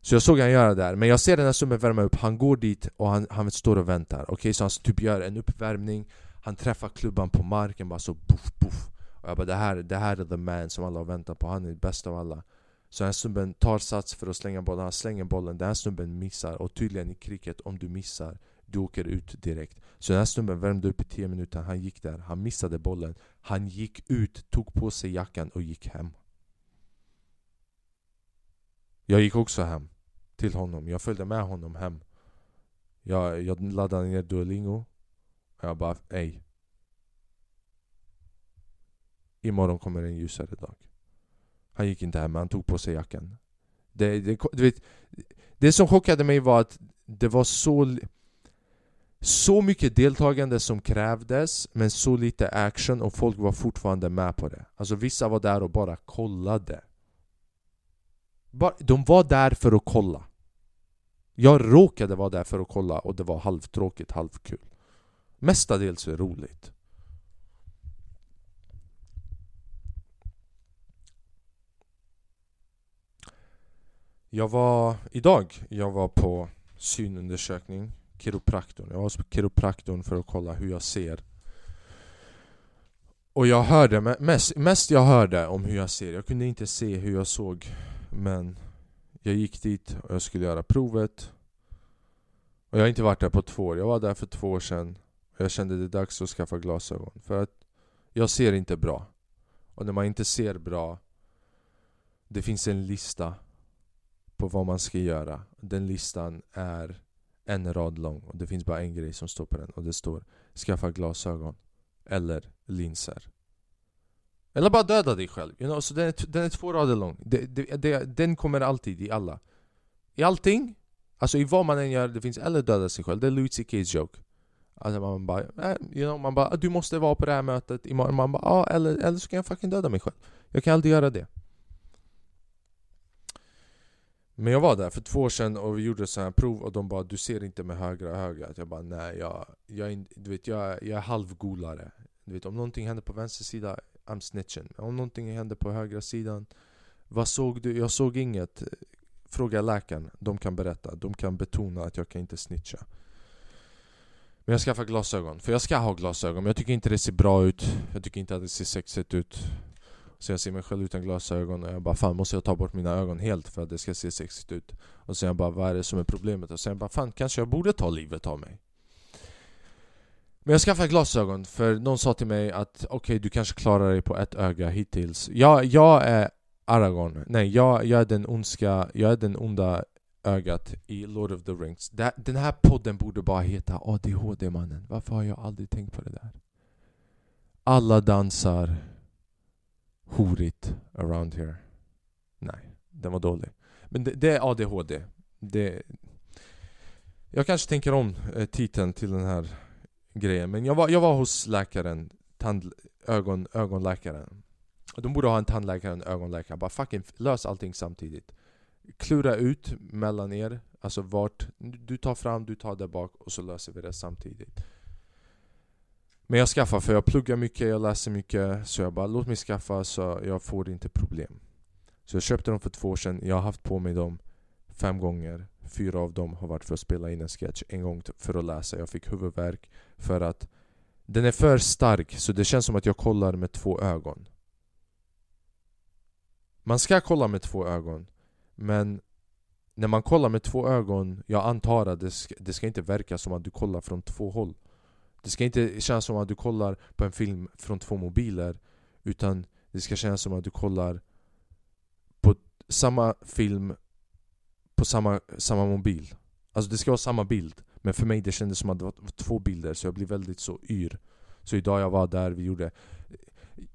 [SPEAKER 1] Så jag såg han göra det där, men jag ser den här snubben värma upp, han går dit och han, han står och väntar Okej, okay, så han typ gör en uppvärmning Han träffar klubban på marken bara så boff boff Och jag bara det här, det här är the man som alla har väntat på, han är bäst av alla. Så den här snubben tar sats för att slänga bollen, han slänger bollen. Den här snubben missar, och tydligen i cricket, om du missar du åker ut direkt Så den här snubben värmde upp i 10 minuter, han gick där, han missade bollen Han gick ut, tog på sig jackan och gick hem Jag gick också hem till honom. Jag följde med honom hem. Jag, jag laddade ner Duolingo. Och jag bara, ej. Imorgon kommer en ljusare dag. Han gick inte hem, han tog på sig jackan. Det, det, du vet, det som chockade mig var att det var så så mycket deltagande som krävdes men så lite action och folk var fortfarande med på det. Alltså vissa var där och bara kollade. De var där för att kolla. Jag råkade vara där för att kolla och det var halvtråkigt, halvkul. Mestadels är roligt. Jag var idag, jag var på synundersökning, kiropraktorn. Jag var hos kiropraktorn för att kolla hur jag ser. Och jag hörde, mest, mest jag hörde om hur jag ser. Jag kunde inte se hur jag såg. Men jag gick dit och jag skulle göra provet Och jag har inte varit där på två år, jag var där för två år sedan och Jag kände det är dags att skaffa glasögon För att jag ser inte bra Och när man inte ser bra Det finns en lista på vad man ska göra Den listan är en rad lång och det finns bara en grej som står på den och det står Skaffa glasögon eller linser. Eller bara döda dig själv, you know? så den är, den är två rader lång. Det, det, det, Den kommer alltid i alla. I allting, alltså i vad man än gör, det finns eller döda sig själv. Det är Louis CK's joke. Alltså man bara, eh, you know, man bara ah, du måste vara på det här mötet imorgon. Man bara, ah, eller, eller så kan jag fucking döda mig själv. Jag kan aldrig göra det. Men jag var där för två år sedan och vi gjorde så här prov och de bara Du ser inte med högra ögat. Jag bara nej, jag, jag, du vet, jag, jag är halvgolare. Du vet om någonting händer på vänster sida I'm snitching. Om någonting händer på högra sidan Vad såg du? Jag såg inget. Fråga läkaren, de kan berätta. De kan betona att jag kan inte snitcha. Men jag skaffar glasögon, för jag ska ha glasögon Men jag tycker inte det ser bra ut. Jag tycker inte att det ser sexigt ut. Så jag ser mig själv utan glasögon och jag bara fan måste jag ta bort mina ögon helt för att det ska se sexigt ut Och sen jag bara vad är det som är problemet? Och sen jag bara fan kanske jag borde ta livet av mig men jag skaffade glasögon för någon sa till mig att okej, okay, du kanske klarar dig på ett öga hittills. Jag, jag är Aragorn. Nej, jag, jag är den ondska, jag är den onda ögat i Lord of the Rings. Den här podden borde bara heta ADHD-mannen. Varför har jag aldrig tänkt på det där? Alla dansar horigt around here. Nej, den var dålig. Men det, det är ADHD. Det, jag kanske tänker om eh, titeln till den här grejen Men jag var, jag var hos läkaren, tand, ögon, ögonläkaren De borde ha en tandläkare och en ögonläkare, bara fucking lös allting samtidigt Klura ut mellan er, alltså vart Du tar fram, du tar där bak och så löser vi det samtidigt men jag skaffar för jag pluggar mycket, jag läser mycket Så jag bara låt mig skaffa så jag får inte problem. Så jag köpte dem för två år sedan, jag har haft på mig dem fem gånger. Fyra av dem har varit för att spela in en sketch, en gång för att läsa. Jag fick huvudvärk för att den är för stark så det känns som att jag kollar med två ögon. Man ska kolla med två ögon Men när man kollar med två ögon, jag antar att det ska, det ska inte verka som att du kollar från två håll. Det ska inte kännas som att du kollar på en film från två mobiler Utan det ska kännas som att du kollar på samma film på samma, samma mobil. Alltså det ska vara samma bild Men för mig det kändes som att det var två bilder så jag blev väldigt så yr. Så idag jag var där, vi gjorde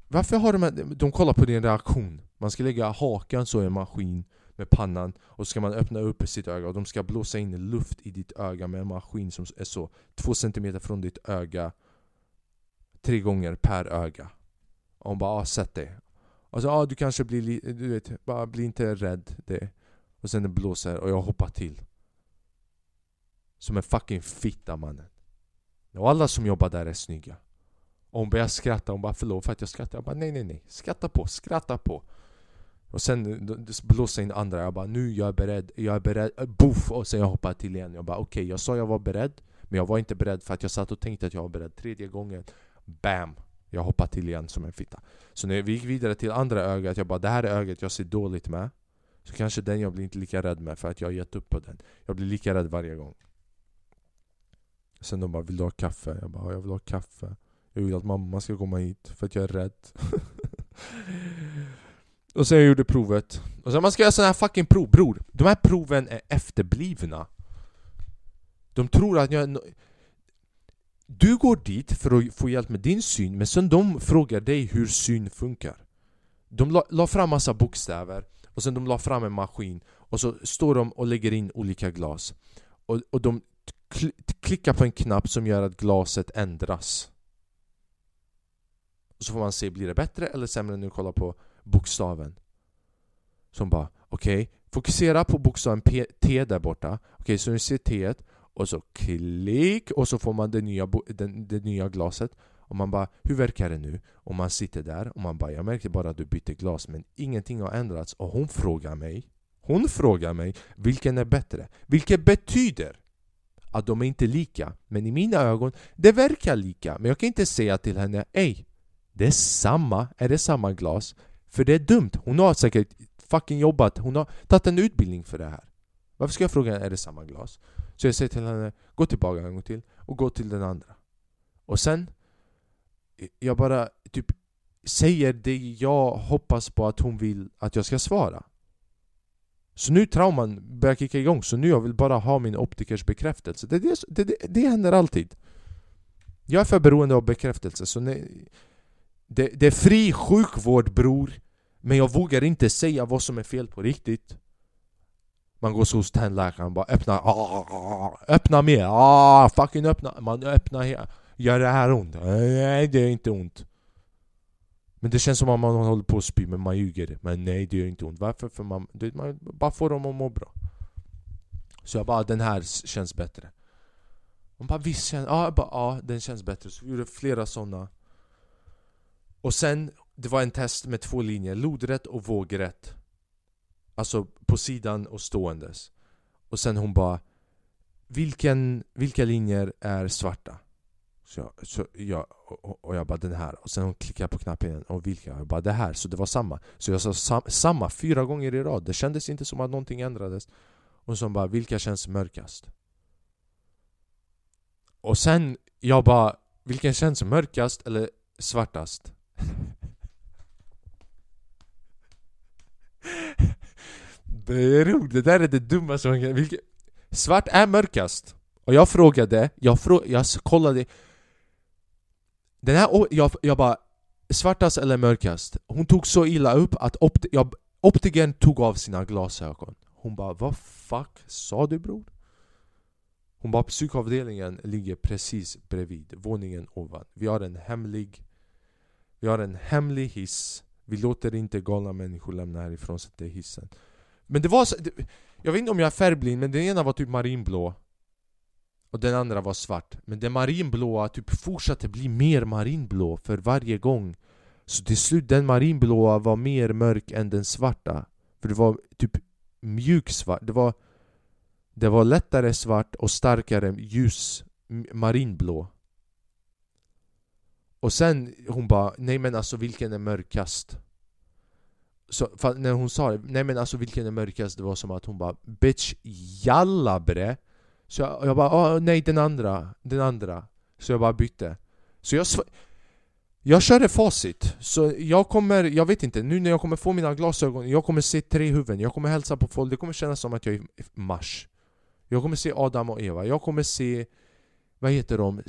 [SPEAKER 1] Varför har de här, de kollar på din reaktion? Man ska lägga hakan så i en maskin med pannan och så ska man öppna upp sitt öga och de ska blåsa in luft i ditt öga med en maskin som är så två centimeter från ditt öga tre gånger per öga. Och hon bara ah, sätt dig. Och så ah, du kanske blir du vet, bara bli inte rädd. Det. Och sen det blåser och jag hoppar till. Som en fucking fitta mannen. Och alla som jobbar där är snygga. Och hon börjar skratta, hon bara förlåt för att jag skrattar. Jag bara nej nej nej, skratta på, skratta på. Och sen eh, blåsa in andra, jag bara nu jag är beredd, jag är beredd, eh, boff! Och sen jag hoppar till igen. Jag bara okej, okay, jag sa jag var beredd Men jag var inte beredd för att jag satt och tänkte att jag var beredd Tredje gången, BAM! Jag hoppar till igen som en fitta. Så när vi gick vidare till andra ögat, jag bara det här är ögat jag ser dåligt med. Så kanske den jag blir inte lika rädd med för att jag har gett upp på den. Jag blir lika rädd varje gång. Sen de bara 'Vill du ha kaffe?' Jag bara 'Jag vill ha kaffe' Jag vill att mamma ska komma hit för att jag är rädd. Och sen jag gjorde provet. Och sen man ska göra sådana här fucking prov, bror De här proven är efterblivna. De tror att jag... Du går dit för att få hjälp med din syn Men sen de frågar dig hur syn funkar. De la, la fram massa bokstäver Och sen de la fram en maskin Och så står de och lägger in olika glas. Och, och de klickar på en knapp som gör att glaset ändras. Så får man se, blir det bättre eller sämre? När du kollar på bokstaven. Som bara, okej, okay, fokusera på bokstaven P, T där borta. Okej, okay, så ni ser T och så klick och så får man det nya, den, det nya glaset. Och man bara, hur verkar det nu? Och man sitter där och man bara, jag märkte bara att du bytte glas men ingenting har ändrats. Och hon frågar mig, hon frågar mig, vilken är bättre? Vilket betyder att de är inte lika. Men i mina ögon, det verkar lika. Men jag kan inte säga till henne, ej, det är samma, är det samma glas? För det är dumt, hon har säkert fucking jobbat, hon har tagit en utbildning för det här. Varför ska jag fråga henne, är det samma glas? Så jag säger till henne, gå tillbaka en gång till och gå till den andra. Och sen Jag bara typ säger det jag hoppas på att hon vill att jag ska svara. Så nu trauman börjar kicka igång, så nu jag vill bara ha min optikers bekräftelse. Det, det, det, det händer alltid. Jag är för beroende av bekräftelse, så när, det, det är fri sjukvård bror. Men jag vågar inte säga vad som är fel på riktigt. Man går så hos tandläkaren bara öppna, ah, ah, ah, ah, öppna mer, ah, fucking öppna. Man öppnar här, gör det här ont? Nej det är inte ont. Men det känns som att man håller på att spy men man ljuger. Men nej det gör inte ont, varför? För man, det, man bara får dem att må bra. Så jag bara, den här känns bättre. Hon bara visst känns, ja, bara, ja den känns bättre. Så vi gjorde flera sådana och sen, det var en test med två linjer, lodrätt och vågrätt Alltså på sidan och ståendes Och sen hon bara Vilken, Vilka linjer är svarta? Så jag, så jag, och, och jag bara den här Och sen hon klickade på knappen igen och vilka? Jag bara det här, så det var samma Så jag sa sam, samma fyra gånger i rad Det kändes inte som att någonting ändrades Och så bara vilka känns mörkast? Och sen jag bara Vilken känns mörkast eller svartast? Det är roligt, det där är det dummaste man kan... Vilket... Svart är mörkast. Och jag frågade, jag, frå... jag kollade Den här, jag, jag bara Svartast eller mörkast? Hon tog så illa upp att opt jag, optikern tog av sina glasögon Hon bara vad fuck sa du bror? Hon bara psykavdelningen ligger precis bredvid, våningen ovan Vi har en hemlig vi har en hemlig hiss. Vi låter inte galna människor lämna härifrån så det är hissen. Men det var så, det, Jag vet inte om jag är färgblind men den ena var typ marinblå. Och den andra var svart. Men den marinblåa typ fortsatte bli mer marinblå för varje gång. Så till slut den marinblåa var mer mörk än den svarta. För det var typ mjuksvart. Det var, det var lättare svart och starkare ljus marinblå. Och sen hon bara, nej men alltså vilken är mörkast? Så, när hon sa det, nej men alltså vilken är mörkast? Det var som att hon bara Bitch jalla bre Så jag, jag bara, oh, nej den andra, den andra. Så jag bara bytte. Så jag jag körde facit, så jag kommer, jag vet inte, nu när jag kommer få mina glasögon, jag kommer se tre huvuden, jag kommer hälsa på folk, det kommer kännas som att jag är i Mars. Jag kommer se Adam och Eva, jag kommer se vad heter de?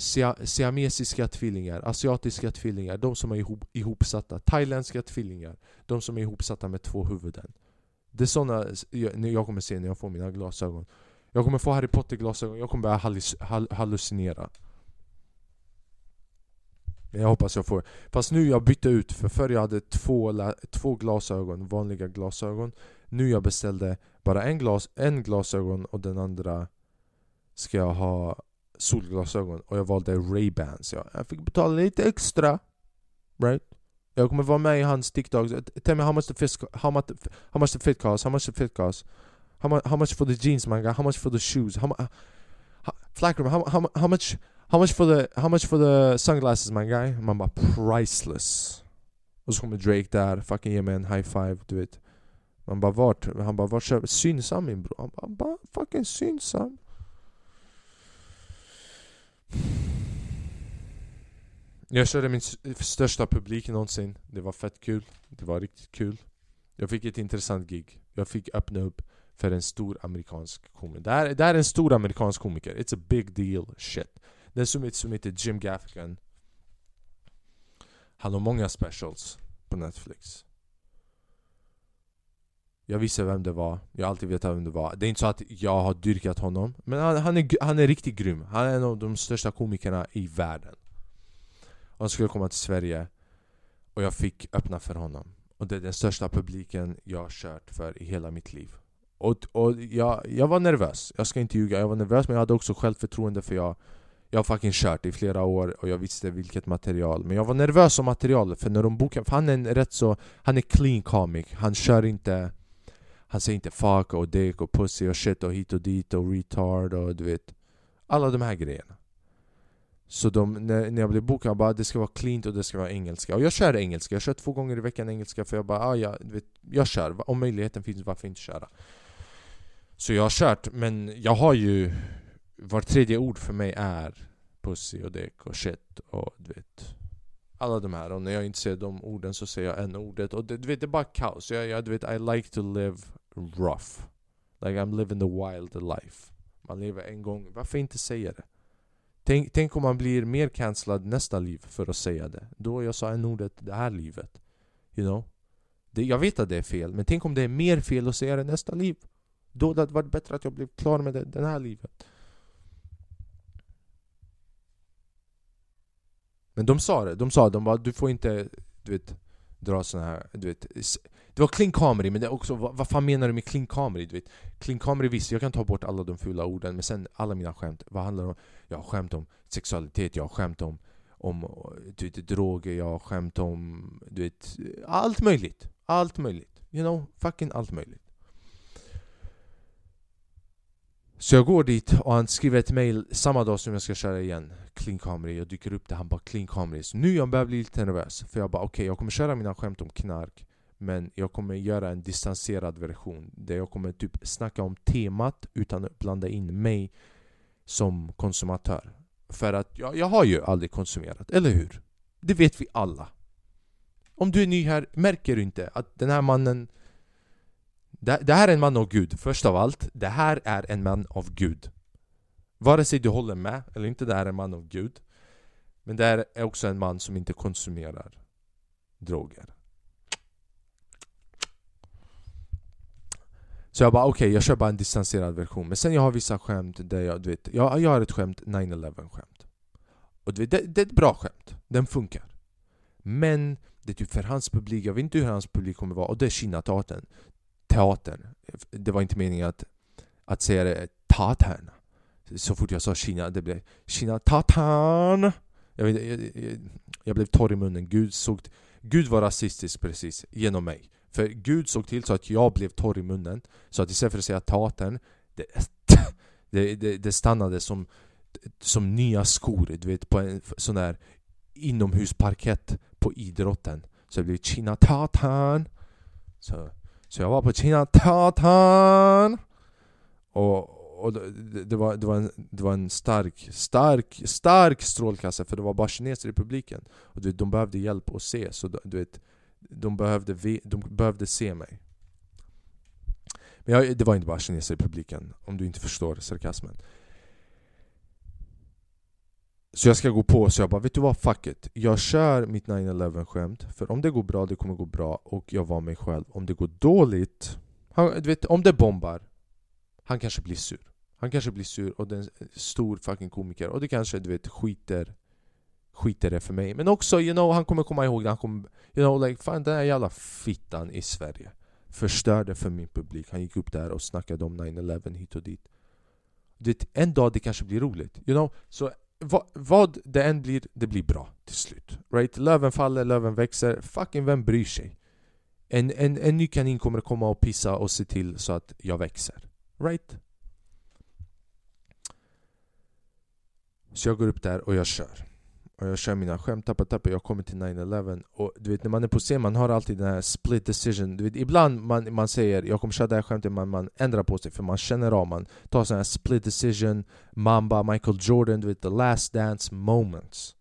[SPEAKER 1] siamesiska tvillingar, asiatiska tvillingar, de som är ihop, ihopsatta, thailändska tvillingar, de som är ihopsatta med två huvuden. Det är såna jag kommer se när jag får mina glasögon. Jag kommer få Harry Potter-glasögon, jag kommer börja hallucinera. Jag hoppas jag får. Fast nu jag bytte ut, för förr jag hade två, två glasögon, vanliga glasögon. Nu jag beställde bara en, glas, en glasögon och den andra ska jag ha solglasögon och jag valde Ray-Bans. Ja. Jag fick betala lite extra. Right? Jag kommer vara med i hans TikTok. Tell me how much the fit, how much, how much the fit cost, how much the fit cost. How much, how much for the jeans man guy, how much for the shoes, how, uh, how, Flackroom, how, how, how much How much for the, how much for the sunglasses man guy? Man bara priceless. Och så kommer Drake där, fucking ge mig en high five, du vet. Man bara vart? Han bara vart köper Synsam min bror. Han bara, bara fucking synsam. Jag körde min största publik någonsin. Det var fett kul. Det var riktigt kul. Jag fick ett intressant gig. Jag fick öppna upp för en stor amerikansk komiker. Det här, det här är en stor amerikansk komiker. It's a big deal shit. Den som, som heter Jim Gaffigan Han har många specials på Netflix jag visste vem det var, jag har alltid vetat vem det var. Det är inte så att jag har dyrkat honom Men han, han, är, han är riktigt grym. Han är en av de största komikerna i världen. Och Han skulle komma till Sverige Och jag fick öppna för honom. Och det är den största publiken jag har kört för i hela mitt liv. Och, och jag, jag var nervös, jag ska inte ljuga, jag var nervös men jag hade också självförtroende för jag jag har fucking kört i flera år och jag visste vilket material. Men jag var nervös om materialet för när de bokade, för han är en rätt så Han är clean comic, han kör inte han säger inte fuck och dick och pussy och shit och hit och dit och retard och du vet Alla de här grejerna. Så de, när, när jag blev bokad, jag bara det ska vara clean och det ska vara engelska. Och jag kör engelska, jag kör två gånger i veckan engelska för jag bara ah, ja, du vet, jag kör, om möjligheten finns varför inte köra? Så jag har kört, men jag har ju var tredje ord för mig är pussy och dick och shit och du vet alla de här och när jag inte ser de orden så säger jag en ordet och det, du vet det är bara kaos. Jag, jag, du vet I like to live rough. Like I'm living the wild life. Man lever en gång, varför inte säga det? Tänk, tänk om man blir mer cancellad nästa liv för att säga det. Då jag sa en ordet det här livet. You know? Det, jag vet att det är fel, men tänk om det är mer fel att säga det nästa liv. Då hade det varit bättre att jag blev klar med det, den här livet. Men de sa det, de sa de bara du får inte du vet, dra såna här, du vet Det var clean comedy, men det också, vad, vad fan menar du med clean comedy? Du vet, clean comedy visst, jag kan ta bort alla de fula orden men sen alla mina skämt, vad handlar det om? Jag har skämt om sexualitet, jag har skämt om, om du vet, droger, jag har skämt om du vet, allt möjligt Allt möjligt, you know, fucking allt möjligt Så jag går dit och han skriver ett mail samma dag som jag ska köra igen Clean Comedy, jag dyker upp där, han bara Clean Comedy Så nu jag börjar bli lite nervös För jag bara okej, okay, jag kommer köra mina skämt om knark Men jag kommer göra en distanserad version Där jag kommer typ snacka om temat utan att blanda in mig som konsumatör För att jag, jag har ju aldrig konsumerat, eller hur? Det vet vi alla Om du är ny här, märker du inte att den här mannen det, det här är en man av Gud, först av allt. Det här är en man av Gud. Vare sig du håller med eller inte, det här är en man av Gud. Men det här är också en man som inte konsumerar droger. Så jag bara okej, okay, jag kör bara en distanserad version. Men sen jag har vissa skämt där jag, du vet, jag, jag har ett skämt, 9-11 skämt. Och du vet, det, det är ett bra skämt. Den funkar. Men det är typ för hans publik, jag vet inte hur hans publik kommer vara, och det är Kina-teatern teatern. Det var inte meningen att, att säga det teatern. Så fort jag sa Kina, det blev Kina-TATAN! Jag, jag, jag, jag blev torr i munnen. Gud, såg, Gud var rasistisk precis genom mig. För Gud såg till så att jag blev torr i munnen Så att istället för att säga taten Det, det, det, det stannade som, som nya skor Du vet på en sån där inomhusparkett på idrotten Så det blev Kina Tatan så, så jag var på Kina Tatan Och och det, var, det, var en, det var en stark, stark, stark strålkastare för det var bara kineser i publiken. Och du vet, de behövde hjälp att se, så du vet, de behövde, de behövde se mig. Men jag, det var inte bara kineser i publiken, om du inte förstår sarkasmen. Så jag ska gå på, så jag bara vet du vad, fuck it. Jag kör mitt 9-11 skämt, för om det går bra, det kommer gå bra och jag var mig själv. Om det går dåligt, han, du vet, om det bombar, han kanske blir sur. Han kanske blir sur och det är en stor fucking komiker. Och det kanske du vet skiter Skiter det för mig. Men också you know, han kommer komma ihåg det, han kommer You know like fan den här jävla fittan i Sverige Förstörde för min publik. Han gick upp där och snackade om 9-11 hit och dit. Det, En dag det kanske blir roligt You know, så vad, vad det än blir, det blir bra till slut. Right? Löven faller, löven växer. Fucking vem bryr sig? En, en, en ny kanin kommer komma och pissa och se till så att jag växer. Right? Så jag går upp där och jag kör. Och jag kör mina skämt, tappa tappa, jag kommer till 9-11 Och du vet när man är på scen, man har alltid den här split decision. Du vet, Ibland man, man säger jag kommer köra det här skämtet, man, man ändrar på sig för man känner av, man tar sån här split decision Mamba, Michael Jordan, du vet the last dance moments.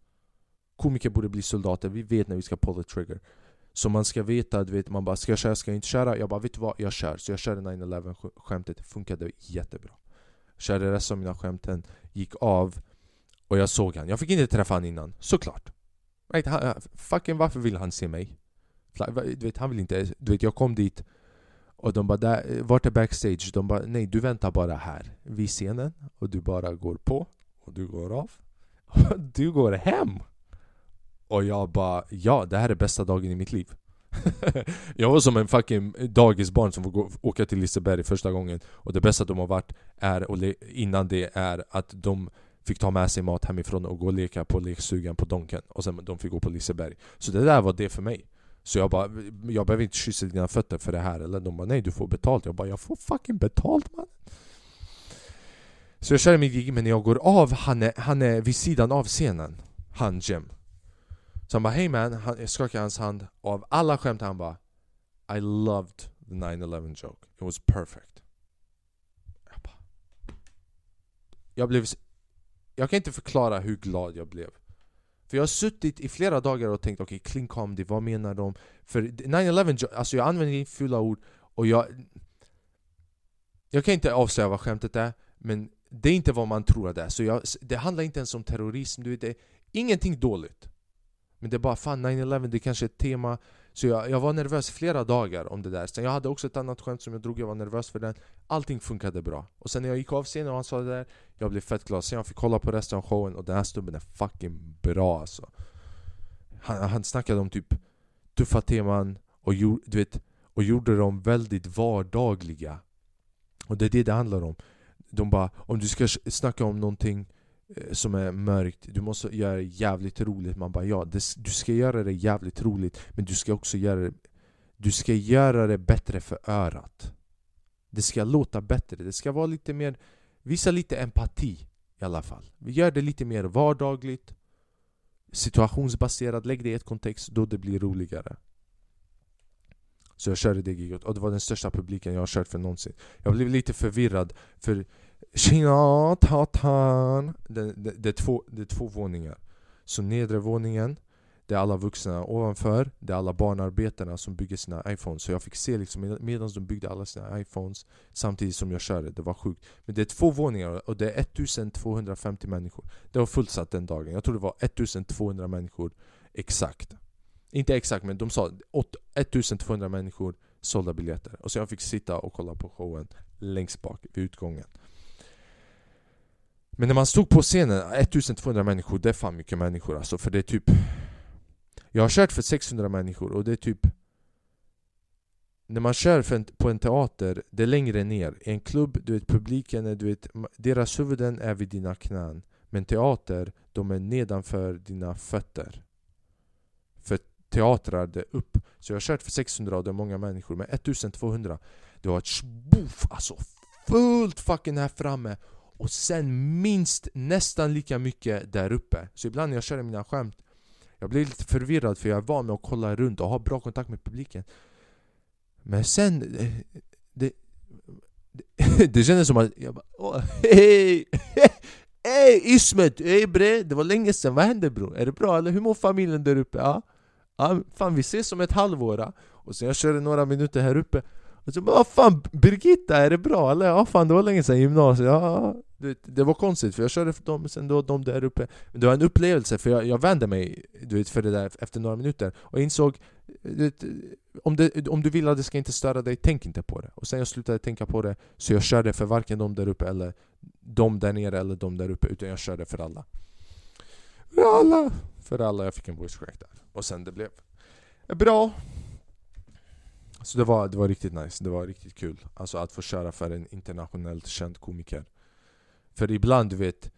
[SPEAKER 1] Komiker borde bli soldater, vi vet när vi ska pull the trigger. Så man ska veta, du vet, man bara ska jag köra, ska jag inte köra? Jag bara vet du vad, jag kör. Så jag körde 9-11 skämtet, funkade jättebra. Körde resten av mina skämten, gick av och jag såg han. Jag fick inte träffa han innan, såklart. Right, han, fucking varför vill han se mig? Du vet, han vill inte... Du vet, jag kom dit och de bara där, vart är backstage? De bara nej, du väntar bara här vid scenen och du bara går på och du går av. Och du går hem! Och jag bara ja, det här är bästa dagen i mitt liv. jag var som en fucking dagisbarn som får gå, åka till Liseberg första gången och det bästa de har varit är, och innan det är att de fick ta med sig mat hemifrån och gå och leka på lekstugan på Donken. Och sen de fick gå på Liseberg. Så det där var det för mig. Så jag bara, jag behöver inte kyssa dina fötter för det här eller? De bara nej du får betalt. Jag bara jag får fucking betalt man Så jag kör mitt gig men när jag går av, han är, han är vid sidan av scenen. Han Jim Så han bara hey man, han, jag skakar hans hand. Och av alla skämt han bara I loved the 9-11 joke, it was perfect. Jag bara Jag blev jag kan inte förklara hur glad jag blev. För jag har suttit i flera dagar och tänkt okej, okay, clean comedy, vad menar de? För 9-11, alltså jag använder inte fula ord och jag... Jag kan inte avslöja vad skämtet är, men det är inte vad man tror att det är. Så jag, det handlar inte ens om terrorism, du vet, det är ingenting dåligt. Men det är bara fan 9-11, det är kanske är ett tema så jag, jag var nervös flera dagar om det där. Sen jag hade också ett annat skämt som jag drog, jag var nervös för den. Allting funkade bra. Och sen när jag gick av scenen och han sa det där Jag blev fett glad, sen jag fick kolla på resten av showen och den här snubben är fucking bra alltså. Han, han snackade om typ tuffa teman och, du vet, och gjorde dem väldigt vardagliga. Och det är det det handlar om. De bara, om du ska snacka om någonting Eh, som är mörkt, du måste göra det jävligt roligt. Man bara ja, det, du ska göra det jävligt roligt Men du ska också göra det Du ska göra det bättre för örat. Det ska låta bättre, det ska vara lite mer Visa lite empati i alla fall. Vi gör det lite mer vardagligt. Situationsbaserat, lägg det i ett kontext då det blir roligare. Så jag körde det giget och det var den största publiken jag har kört för någonsin. Jag blev lite förvirrad för Tjena, tatan! Det, det, det, är två, det är två våningar. Så nedre våningen, det är alla vuxna ovanför, det är alla barnarbetarna som bygger sina iPhones. Så jag fick se liksom medan de byggde alla sina iPhones samtidigt som jag körde. Det var sjukt. Men det är två våningar och det är 1250 människor. Det var fullsatt den dagen. Jag tror det var 1200 människor exakt. Inte exakt men de sa 1200 människor sålda biljetter. Och så jag fick sitta och kolla på showen längst bak vid utgången. Men när man stod på scenen, 1200 människor, det är fan mycket människor alltså för det är typ Jag har kört för 600 människor och det är typ När man kör för en, på en teater, det är längre ner. I en klubb, du vet publiken, är, du vet, deras huvuden är vid dina knän Men teater, de är nedanför dina fötter. För teatrar det är upp. Så jag har kört för 600 och det är många människor, men 1200 Det var ett spoof, alltså fullt fucking här framme och sen minst nästan lika mycket där uppe. Så ibland när jag kör mina skämt Jag blir lite förvirrad för jag är van med att kolla runt och ha bra kontakt med publiken Men sen eh, Det, det, det kändes som att jag bara Hej! Hej Ismet! Hej bre! Det var länge sen, vad händer bror? Är det bra eller? Hur mår familjen där uppe? Ja? ja fan vi ses om ett halvår Och sen jag körde några minuter här uppe och så bara, fan Birgitta, är det bra eller? Ja fan det var länge sedan gymnasiet, ja det, det var konstigt för jag körde för dem, sen då de där uppe. Men det var en upplevelse för jag, jag vände mig du vet, för det där efter några minuter. Och insåg vet, om, det, om du vill att det ska inte störa dig, tänk inte på det. Och sen jag slutade tänka på det Så jag körde för varken de där uppe eller de där nere eller de där uppe Utan jag körde för alla. För alla! För alla, jag fick en voice crack där. Och sen det blev bra. Så det var, det var riktigt nice, det var riktigt kul. Alltså att få köra för en internationellt känd komiker. För ibland du vet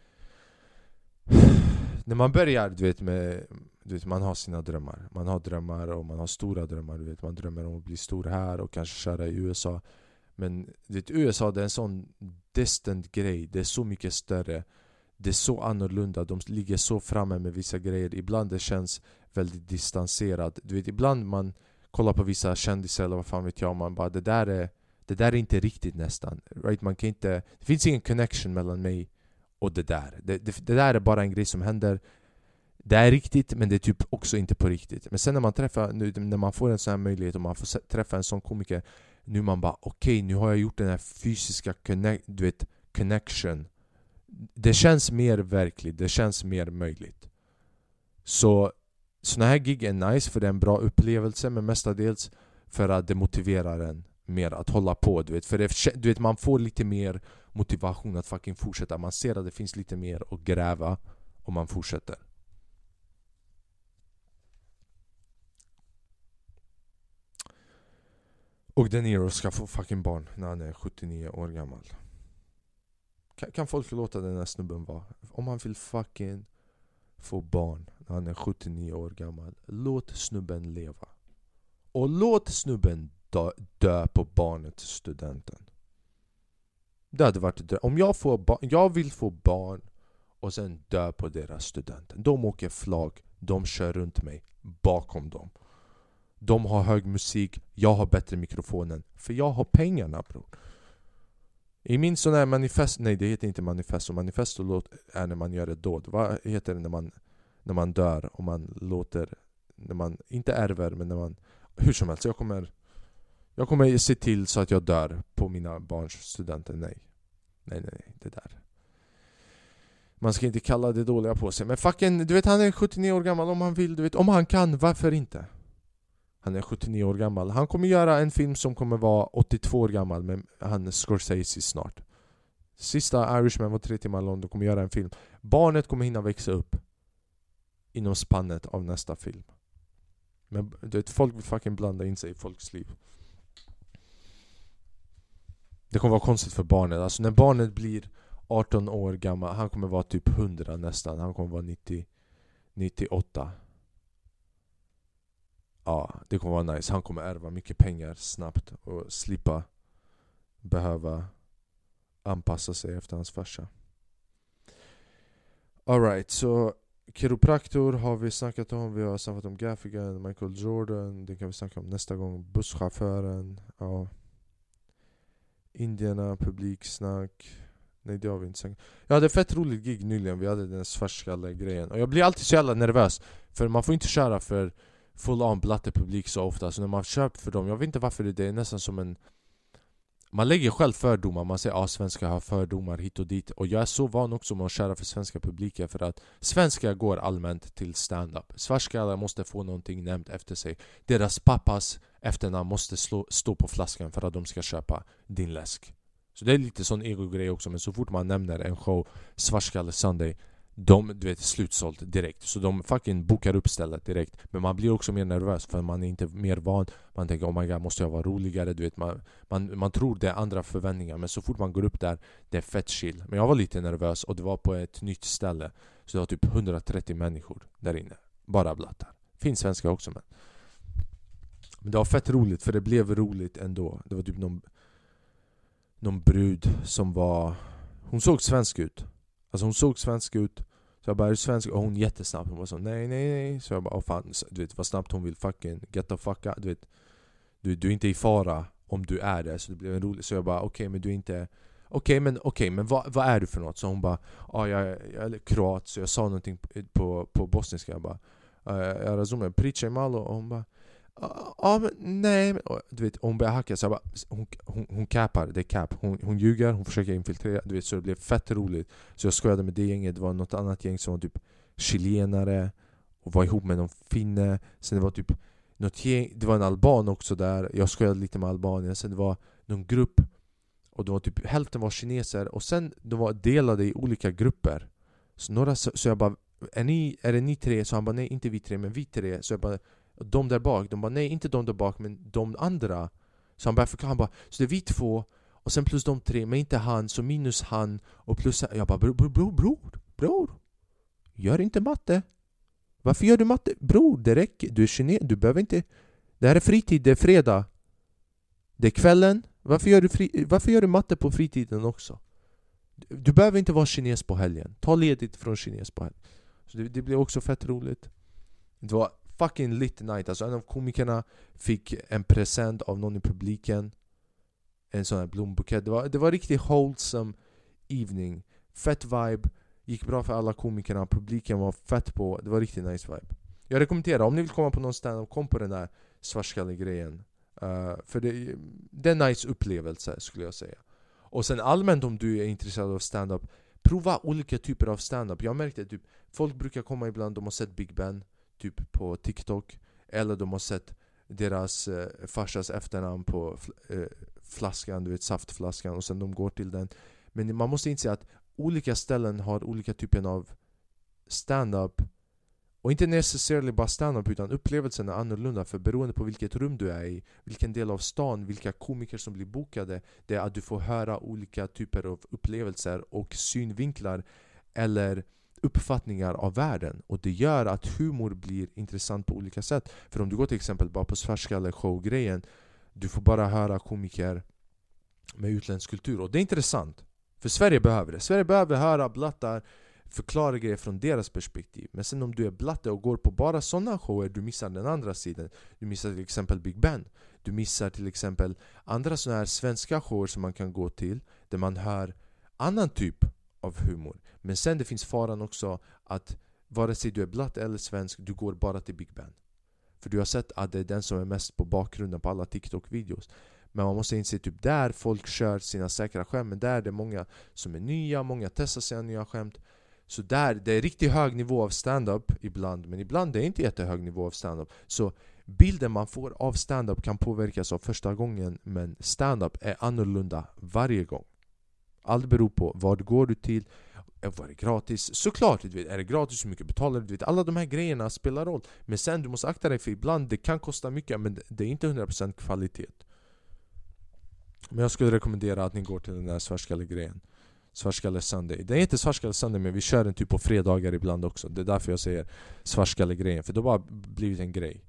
[SPEAKER 1] När man börjar du vet med du vet, man har sina drömmar. Man har drömmar och man har stora drömmar du vet. Man drömmer om att bli stor här och kanske köra i USA. Men du vet, USA det är en sån distant grej. Det är så mycket större. Det är så annorlunda, de ligger så framme med vissa grejer. Ibland det känns väldigt distanserat. Du vet, ibland man kollar på vissa kändisar eller vad fan vet jag. Man bara det där är det där är inte riktigt nästan right? man kan inte, Det finns ingen connection mellan mig och det där. Det, det, det där är bara en grej som händer. Det är riktigt men det är typ också inte på riktigt. Men sen när man träffar, nu, när man får en sån här möjlighet och man får träffa en sån komiker Nu man bara okej okay, nu har jag gjort den här fysiska connect, du vet, connection. Det känns mer verkligt, det känns mer möjligt. Så såna här gig är nice för det är en bra upplevelse men mestadels för att det motiverar en mer att hålla på du vet. För det, du vet, man får lite mer motivation att fucking fortsätta. Man ser att det finns lite mer att gräva om man fortsätter. Och De Niro ska få fucking barn när han är 79 år gammal. Kan, kan folk låta den här snubben vara? Om han vill fucking få barn när han är 79 år gammal. Låt snubben leva. Och låt snubben dö, dö på barnet studenten. Det hade varit dö. Om jag får barn, jag vill få barn och sen dö på deras studenten. De åker flak, de kör runt mig, bakom dem. De har hög musik, jag har bättre mikrofonen. För jag har pengarna bror. I min sån här manifest, nej det heter inte manifesto, manifesto är när man gör ett dåd. Vad heter det när man när man dör och man låter, när man inte ärver men när man, hur som helst, jag kommer jag kommer se till så att jag dör på mina barns studenter, nej. Nej nej nej, det där. Man ska inte kalla det dåliga på sig, men fucking, du vet han är 79 år gammal om han vill, du vet om han kan, varför inte? Han är 79 år gammal, han kommer göra en film som kommer vara 82 år gammal med han Scorsese snart Sista Irishman var tre timmar lång, de kommer göra en film Barnet kommer hinna växa upp inom spannet av nästa film. Men du vet, folk vill fucking blanda in sig i folks liv. Det kommer vara konstigt för barnet. Alltså när barnet blir 18 år gammal, han kommer vara typ 100 nästan. Han kommer vara 90, 98. Ja, det kommer vara nice. Han kommer ärva mycket pengar snabbt och slippa behöva anpassa sig efter hans farsa. Alright, så Kiropraktor har vi snackat om, vi har snackat om Gaffigan, Michael Jordan, det kan vi snacka om nästa gång, busschauffören, ja Indierna, publiksnack. Nej det har vi inte sagt. Jag hade ett fett roligt gig nyligen, vi hade den svartskalle-grejen Och jag blir alltid så jävla nervös För man får inte köra för full on blatte publik så ofta. Så när man kör för dem, jag vet inte varför det är nästan som en man lägger själv fördomar, man säger att ah, svenskar har fördomar hit och dit. Och jag är så van också med att köra för svenska publiken för att Svenskar går allmänt till stand-up. Svartskallar måste få någonting nämnt efter sig. Deras pappas efternamn måste slå, stå på flaskan för att de ska köpa din läsk Så det är lite sån ego-grej också men så fort man nämner en show Svartskalle Sunday de, du vet, slutsålt direkt. Så de fucking bokar upp stället direkt. Men man blir också mer nervös för man är inte mer van. Man tänker oh my god, måste jag vara roligare? Du vet, man, man, man tror det är andra förväntningar. Men så fort man går upp där, det är fett chill. Men jag var lite nervös och det var på ett nytt ställe. Så det var typ 130 människor där inne. Bara blattar. Finns svenska också men men det var fett roligt för det blev roligt ändå. Det var typ någon Någon brud som var Hon såg svensk ut. Alltså hon såg svensk ut. Så jag bara är du svensk? Och hon jättesnabb. Hon var så nej nej nej. Så jag bara åh fan. Du vet vad snabbt hon vill fucking get the fuck out, Du vet du, du är inte i fara om du är det. Så det blev en rolig Så jag bara okej okay, men du är inte Okej okay, men, okay, men vad, vad är du för något? Så hon bara ah, jag, jag är kroat. Så jag sa någonting på, på bosniska. Jag bara ah, jag razumem, pričaj malo och hon bara Ja men nej, du vet hon börjar hacka så jag bara, hon, hon, hon capar, det är cap. Hon, hon ljuger, hon försöker infiltrera, du vet så det blev fett roligt. Så jag skojade med det gänget, det var något annat gäng som var typ chilenare och var ihop med någon finne. Sen det var typ något gäng, det var en alban också där, jag skojade lite med Albanien. Sen det var någon grupp och det var typ hälften var kineser och sen de var delade i olika grupper. Så, några, så, så jag bara är, ni, är det ni tre? Så han bara nej inte vi tre men vi tre. Så jag bara de där bak, de bara nej inte de där bak men de andra. Så han började förklara, han bara så det är vi två och sen plus de tre, men inte han, så minus han och plus Jag bara bror, bror, bror, bror, bror Gör inte matte. Varför gör du matte? Bror, det räcker, du är kines, du behöver inte Det här är fritid, det är fredag. Det är kvällen. Varför gör du, fri, varför gör du matte på fritiden också? Du behöver inte vara kines på helgen. Ta ledigt från kines på helgen Så det, det blev också fett roligt. Det var fucking lit night. Alltså en av komikerna fick en present av någon i publiken. En sån här blombukett. Det var, det var riktigt wholesome evening. Fett vibe. Gick bra för alla komikerna, publiken var fett på. Det var riktigt nice vibe. Jag rekommenderar, om ni vill komma på någon stand kom på den där svartskalle-grejen. Uh, För det, det är en nice upplevelse skulle jag säga. Och sen allmänt om du är intresserad av stand-up Prova olika typer av stand-up. Jag märkte typ Folk brukar komma ibland, de har sett Big Ben. Typ på TikTok Eller de har sett deras eh, farsas efternamn på fl eh, flaskan, du vet saftflaskan och sen de går till den. Men man måste inse att olika ställen har olika typer av stand-up och inte necessarily bara stand-up utan upplevelsen är annorlunda för beroende på vilket rum du är i Vilken del av stan, vilka komiker som blir bokade Det är att du får höra olika typer av upplevelser och synvinklar Eller uppfattningar av världen. Och det gör att humor blir intressant på olika sätt. För om du går till exempel bara på svartskalle show-grejen Du får bara höra komiker med utländsk kultur. Och det är intressant. För Sverige behöver det, Sverige behöver höra blattar förklara grejer från deras perspektiv. Men sen om du är blatte och går på bara sådana shower, du missar den andra sidan. Du missar till exempel Big Ben. Du missar till exempel andra sådana här svenska shower som man kan gå till Där man hör annan typ av humor. Men sen det finns faran också att vare sig du är blatt eller svensk, du går bara till Big Ben För du har sett att det är den som är mest på bakgrunden på alla TikTok-videos. Men man måste inse typ där folk kör sina säkra skämt Men där är det många som är nya, många testar sina nya skämt. Så där, det är riktigt hög nivå av stand-up ibland Men ibland är det inte jättehög nivå av stand-up. Så bilden man får av stand-up kan påverkas av första gången Men stand-up är annorlunda varje gång allt beror på vad går du till, eh, var det gratis? Såklart! Du vet, är det gratis? Hur mycket betalar du? du vet, alla de här grejerna spelar roll. Men sen, du måste akta dig för ibland det kan kosta mycket men det är inte 100% kvalitet. Men jag skulle rekommendera att ni går till den där svartskalle-grejen. Svartskalle Sunday. Det är inte Svartskalle Sunday men vi kör den typ på fredagar ibland också. Det är därför jag säger Svartskalle-grejen För det har bara blivit en grej.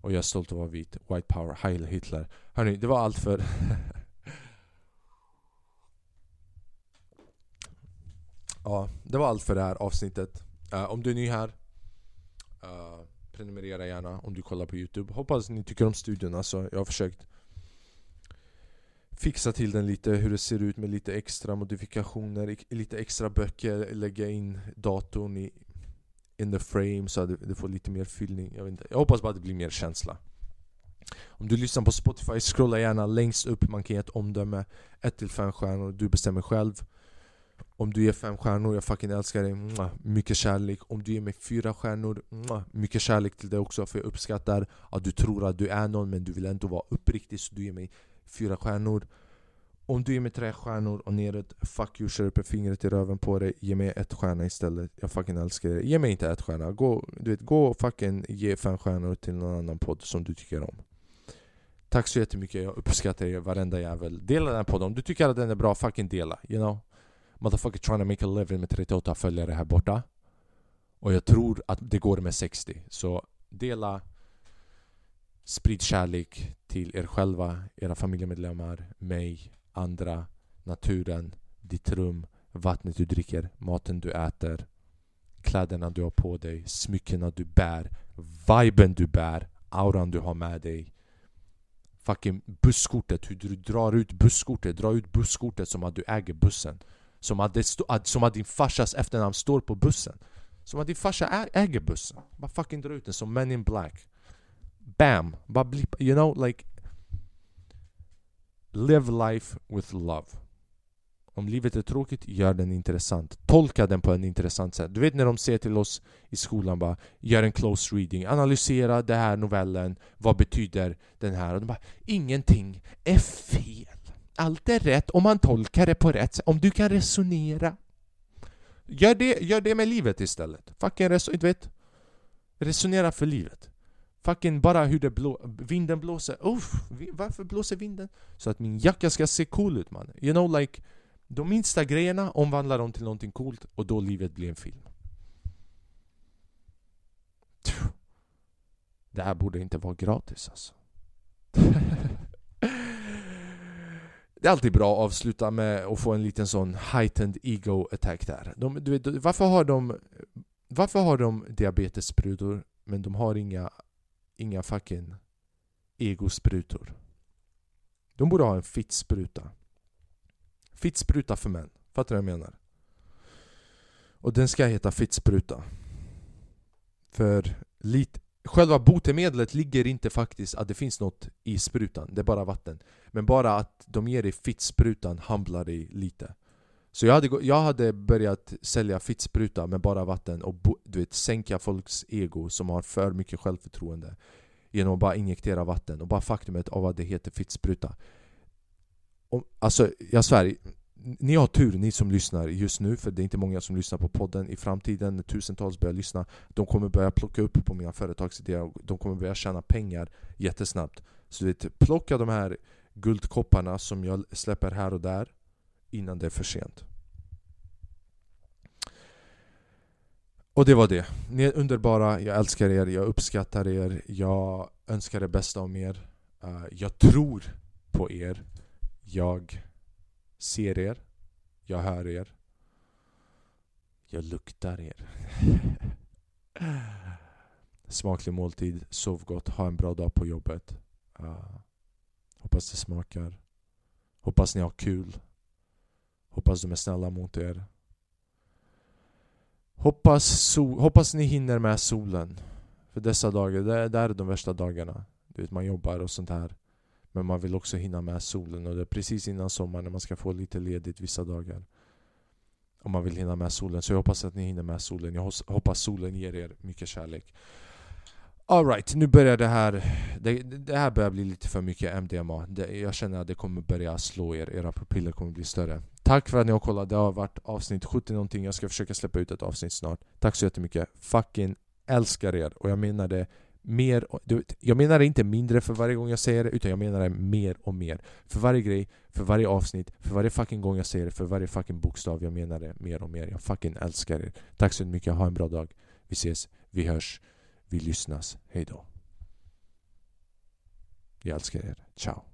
[SPEAKER 1] Och jag är stolt att vara vit. White power, Heil Hitler. Hörni, det var allt för Ja, det var allt för det här avsnittet. Uh, om du är ny här, uh, prenumerera gärna om du kollar på Youtube. Hoppas ni tycker om studion. Alltså, jag har försökt fixa till den lite, hur det ser ut med lite extra modifikationer, lite extra böcker, lägga in datorn i in the frame så att det, får lite mer fyllning. Jag, vet inte. jag hoppas bara att det blir mer känsla. Om du lyssnar på Spotify, scrolla gärna längst upp, man kan ge ett omdöme 1-5 stjärnor, du bestämmer själv om du ger fem stjärnor, jag fucking älskar dig, mycket kärlek. Om du ger mig fyra stjärnor, mycket kärlek till dig också För jag uppskattar att du tror att du är någon men du vill ändå vara uppriktig så du ger mig fyra stjärnor. Om du ger mig tre stjärnor och neråt, fuck you, kör upp fingret i röven på dig. Ge mig ett stjärna istället, jag fucking älskar dig. Ge mig inte ett stjärna, gå, du vet, gå och fucking ge fem stjärnor till någon annan podd som du tycker om. Tack så jättemycket, jag uppskattar er varenda jävel. Dela den här podden, om du tycker att den är bra, fucking dela, you know? Motherfucker trying to make a living med 38 följare här borta Och jag tror att det går med 60 Så Dela. Sprid kärlek till er själva, era familjemedlemmar, mig, andra, naturen, ditt rum, vattnet du dricker, maten du äter, kläderna du har på dig, smyckena du bär, viben du bär, auran du har med dig. Fucking busskortet, hur du drar ut busskortet, dra ut busskortet som att du äger bussen. Som att, det som att din farsas efternamn står på bussen. Som att din farsa äger bussen. Bara fucking dra ut den som Men in Black. Bam! Bara blippa. you know like... Live life with love. Om livet är tråkigt, gör den intressant. Tolka den på en intressant sätt. Du vet när de säger till oss i skolan bara Gör en close reading, analysera den här novellen Vad betyder den här? Och de bara Ingenting är fel allt är rätt om man tolkar det på rätt sätt. Om du kan resonera. Gör det, gör det med livet istället. Fucking reso vet Resonera för livet. Fucking bara hur det blå, vinden blåser. Uff, varför blåser vinden? Så att min jacka ska se cool ut man You know like de minsta grejerna omvandlar de till någonting coolt och då livet blir en film. Det här borde inte vara gratis alltså. Det är alltid bra att avsluta med att få en liten sån heightened ego attack där. De, du vet, varför har de Varför har de diabetessprutor men de har inga Inga fucking egosprutor? De borde ha en fittspruta. Fittspruta för män. Fattar du vad jag menar? Och den ska heta fittspruta. För lite, själva botemedlet ligger inte faktiskt att det finns något i sprutan, det är bara vatten. Men bara att de ger dig fittsprutan humblar dig lite. Så jag hade, jag hade börjat sälja fittspruta med bara vatten och du vet, sänka folks ego som har för mycket självförtroende. Genom att bara injektera vatten och bara faktumet av att det heter fittspruta om, alltså jag svär, ni har tur ni som lyssnar just nu för det är inte många som lyssnar på podden. I framtiden när tusentals börjar lyssna De kommer börja plocka upp på mina företagsidéer och de kommer börja tjäna pengar jättesnabbt. Så vet, plocka de här guldkopparna som jag släpper här och där innan det är för sent. Och det var det. Ni är underbara, jag älskar er, jag uppskattar er, jag önskar det bästa om er. Uh, Jag tror på er. Jag ser er. Jag hör er. Jag luktar er. Smaklig måltid, sov gott, ha en bra dag på jobbet. Uh, hoppas det smakar. Hoppas ni har kul. Hoppas de är snälla mot er. Hoppas, so hoppas ni hinner med solen. För dessa dagar, det, det är de värsta dagarna. Du vet, man jobbar och sånt här. Men man vill också hinna med solen och det är precis innan sommaren när man ska få lite ledigt vissa dagar. Om man vill hinna med solen. Så jag hoppas att ni hinner med solen. Jag hoppas solen ger er mycket kärlek. Alright, nu börjar det här det, det, här börjar bli lite för mycket MDMA. Det, jag känner att det kommer börja slå er. Era pupiller kommer bli större. Tack för att ni har kollat. Det har varit avsnitt 70 någonting. Jag ska försöka släppa ut ett avsnitt snart. Tack så jättemycket. Fucking älskar er. Och jag menar det mer, jag menar det inte mindre för varje gång jag säger det utan jag menar det mer och mer. För varje grej, för varje avsnitt, för varje fucking gång jag säger det, för varje fucking bokstav. Jag menar det mer och mer. Jag fucking älskar er. Tack så mycket, ha en bra dag. Vi ses, vi hörs, vi lyssnas. Hejdå. Jag älskar er. Ciao.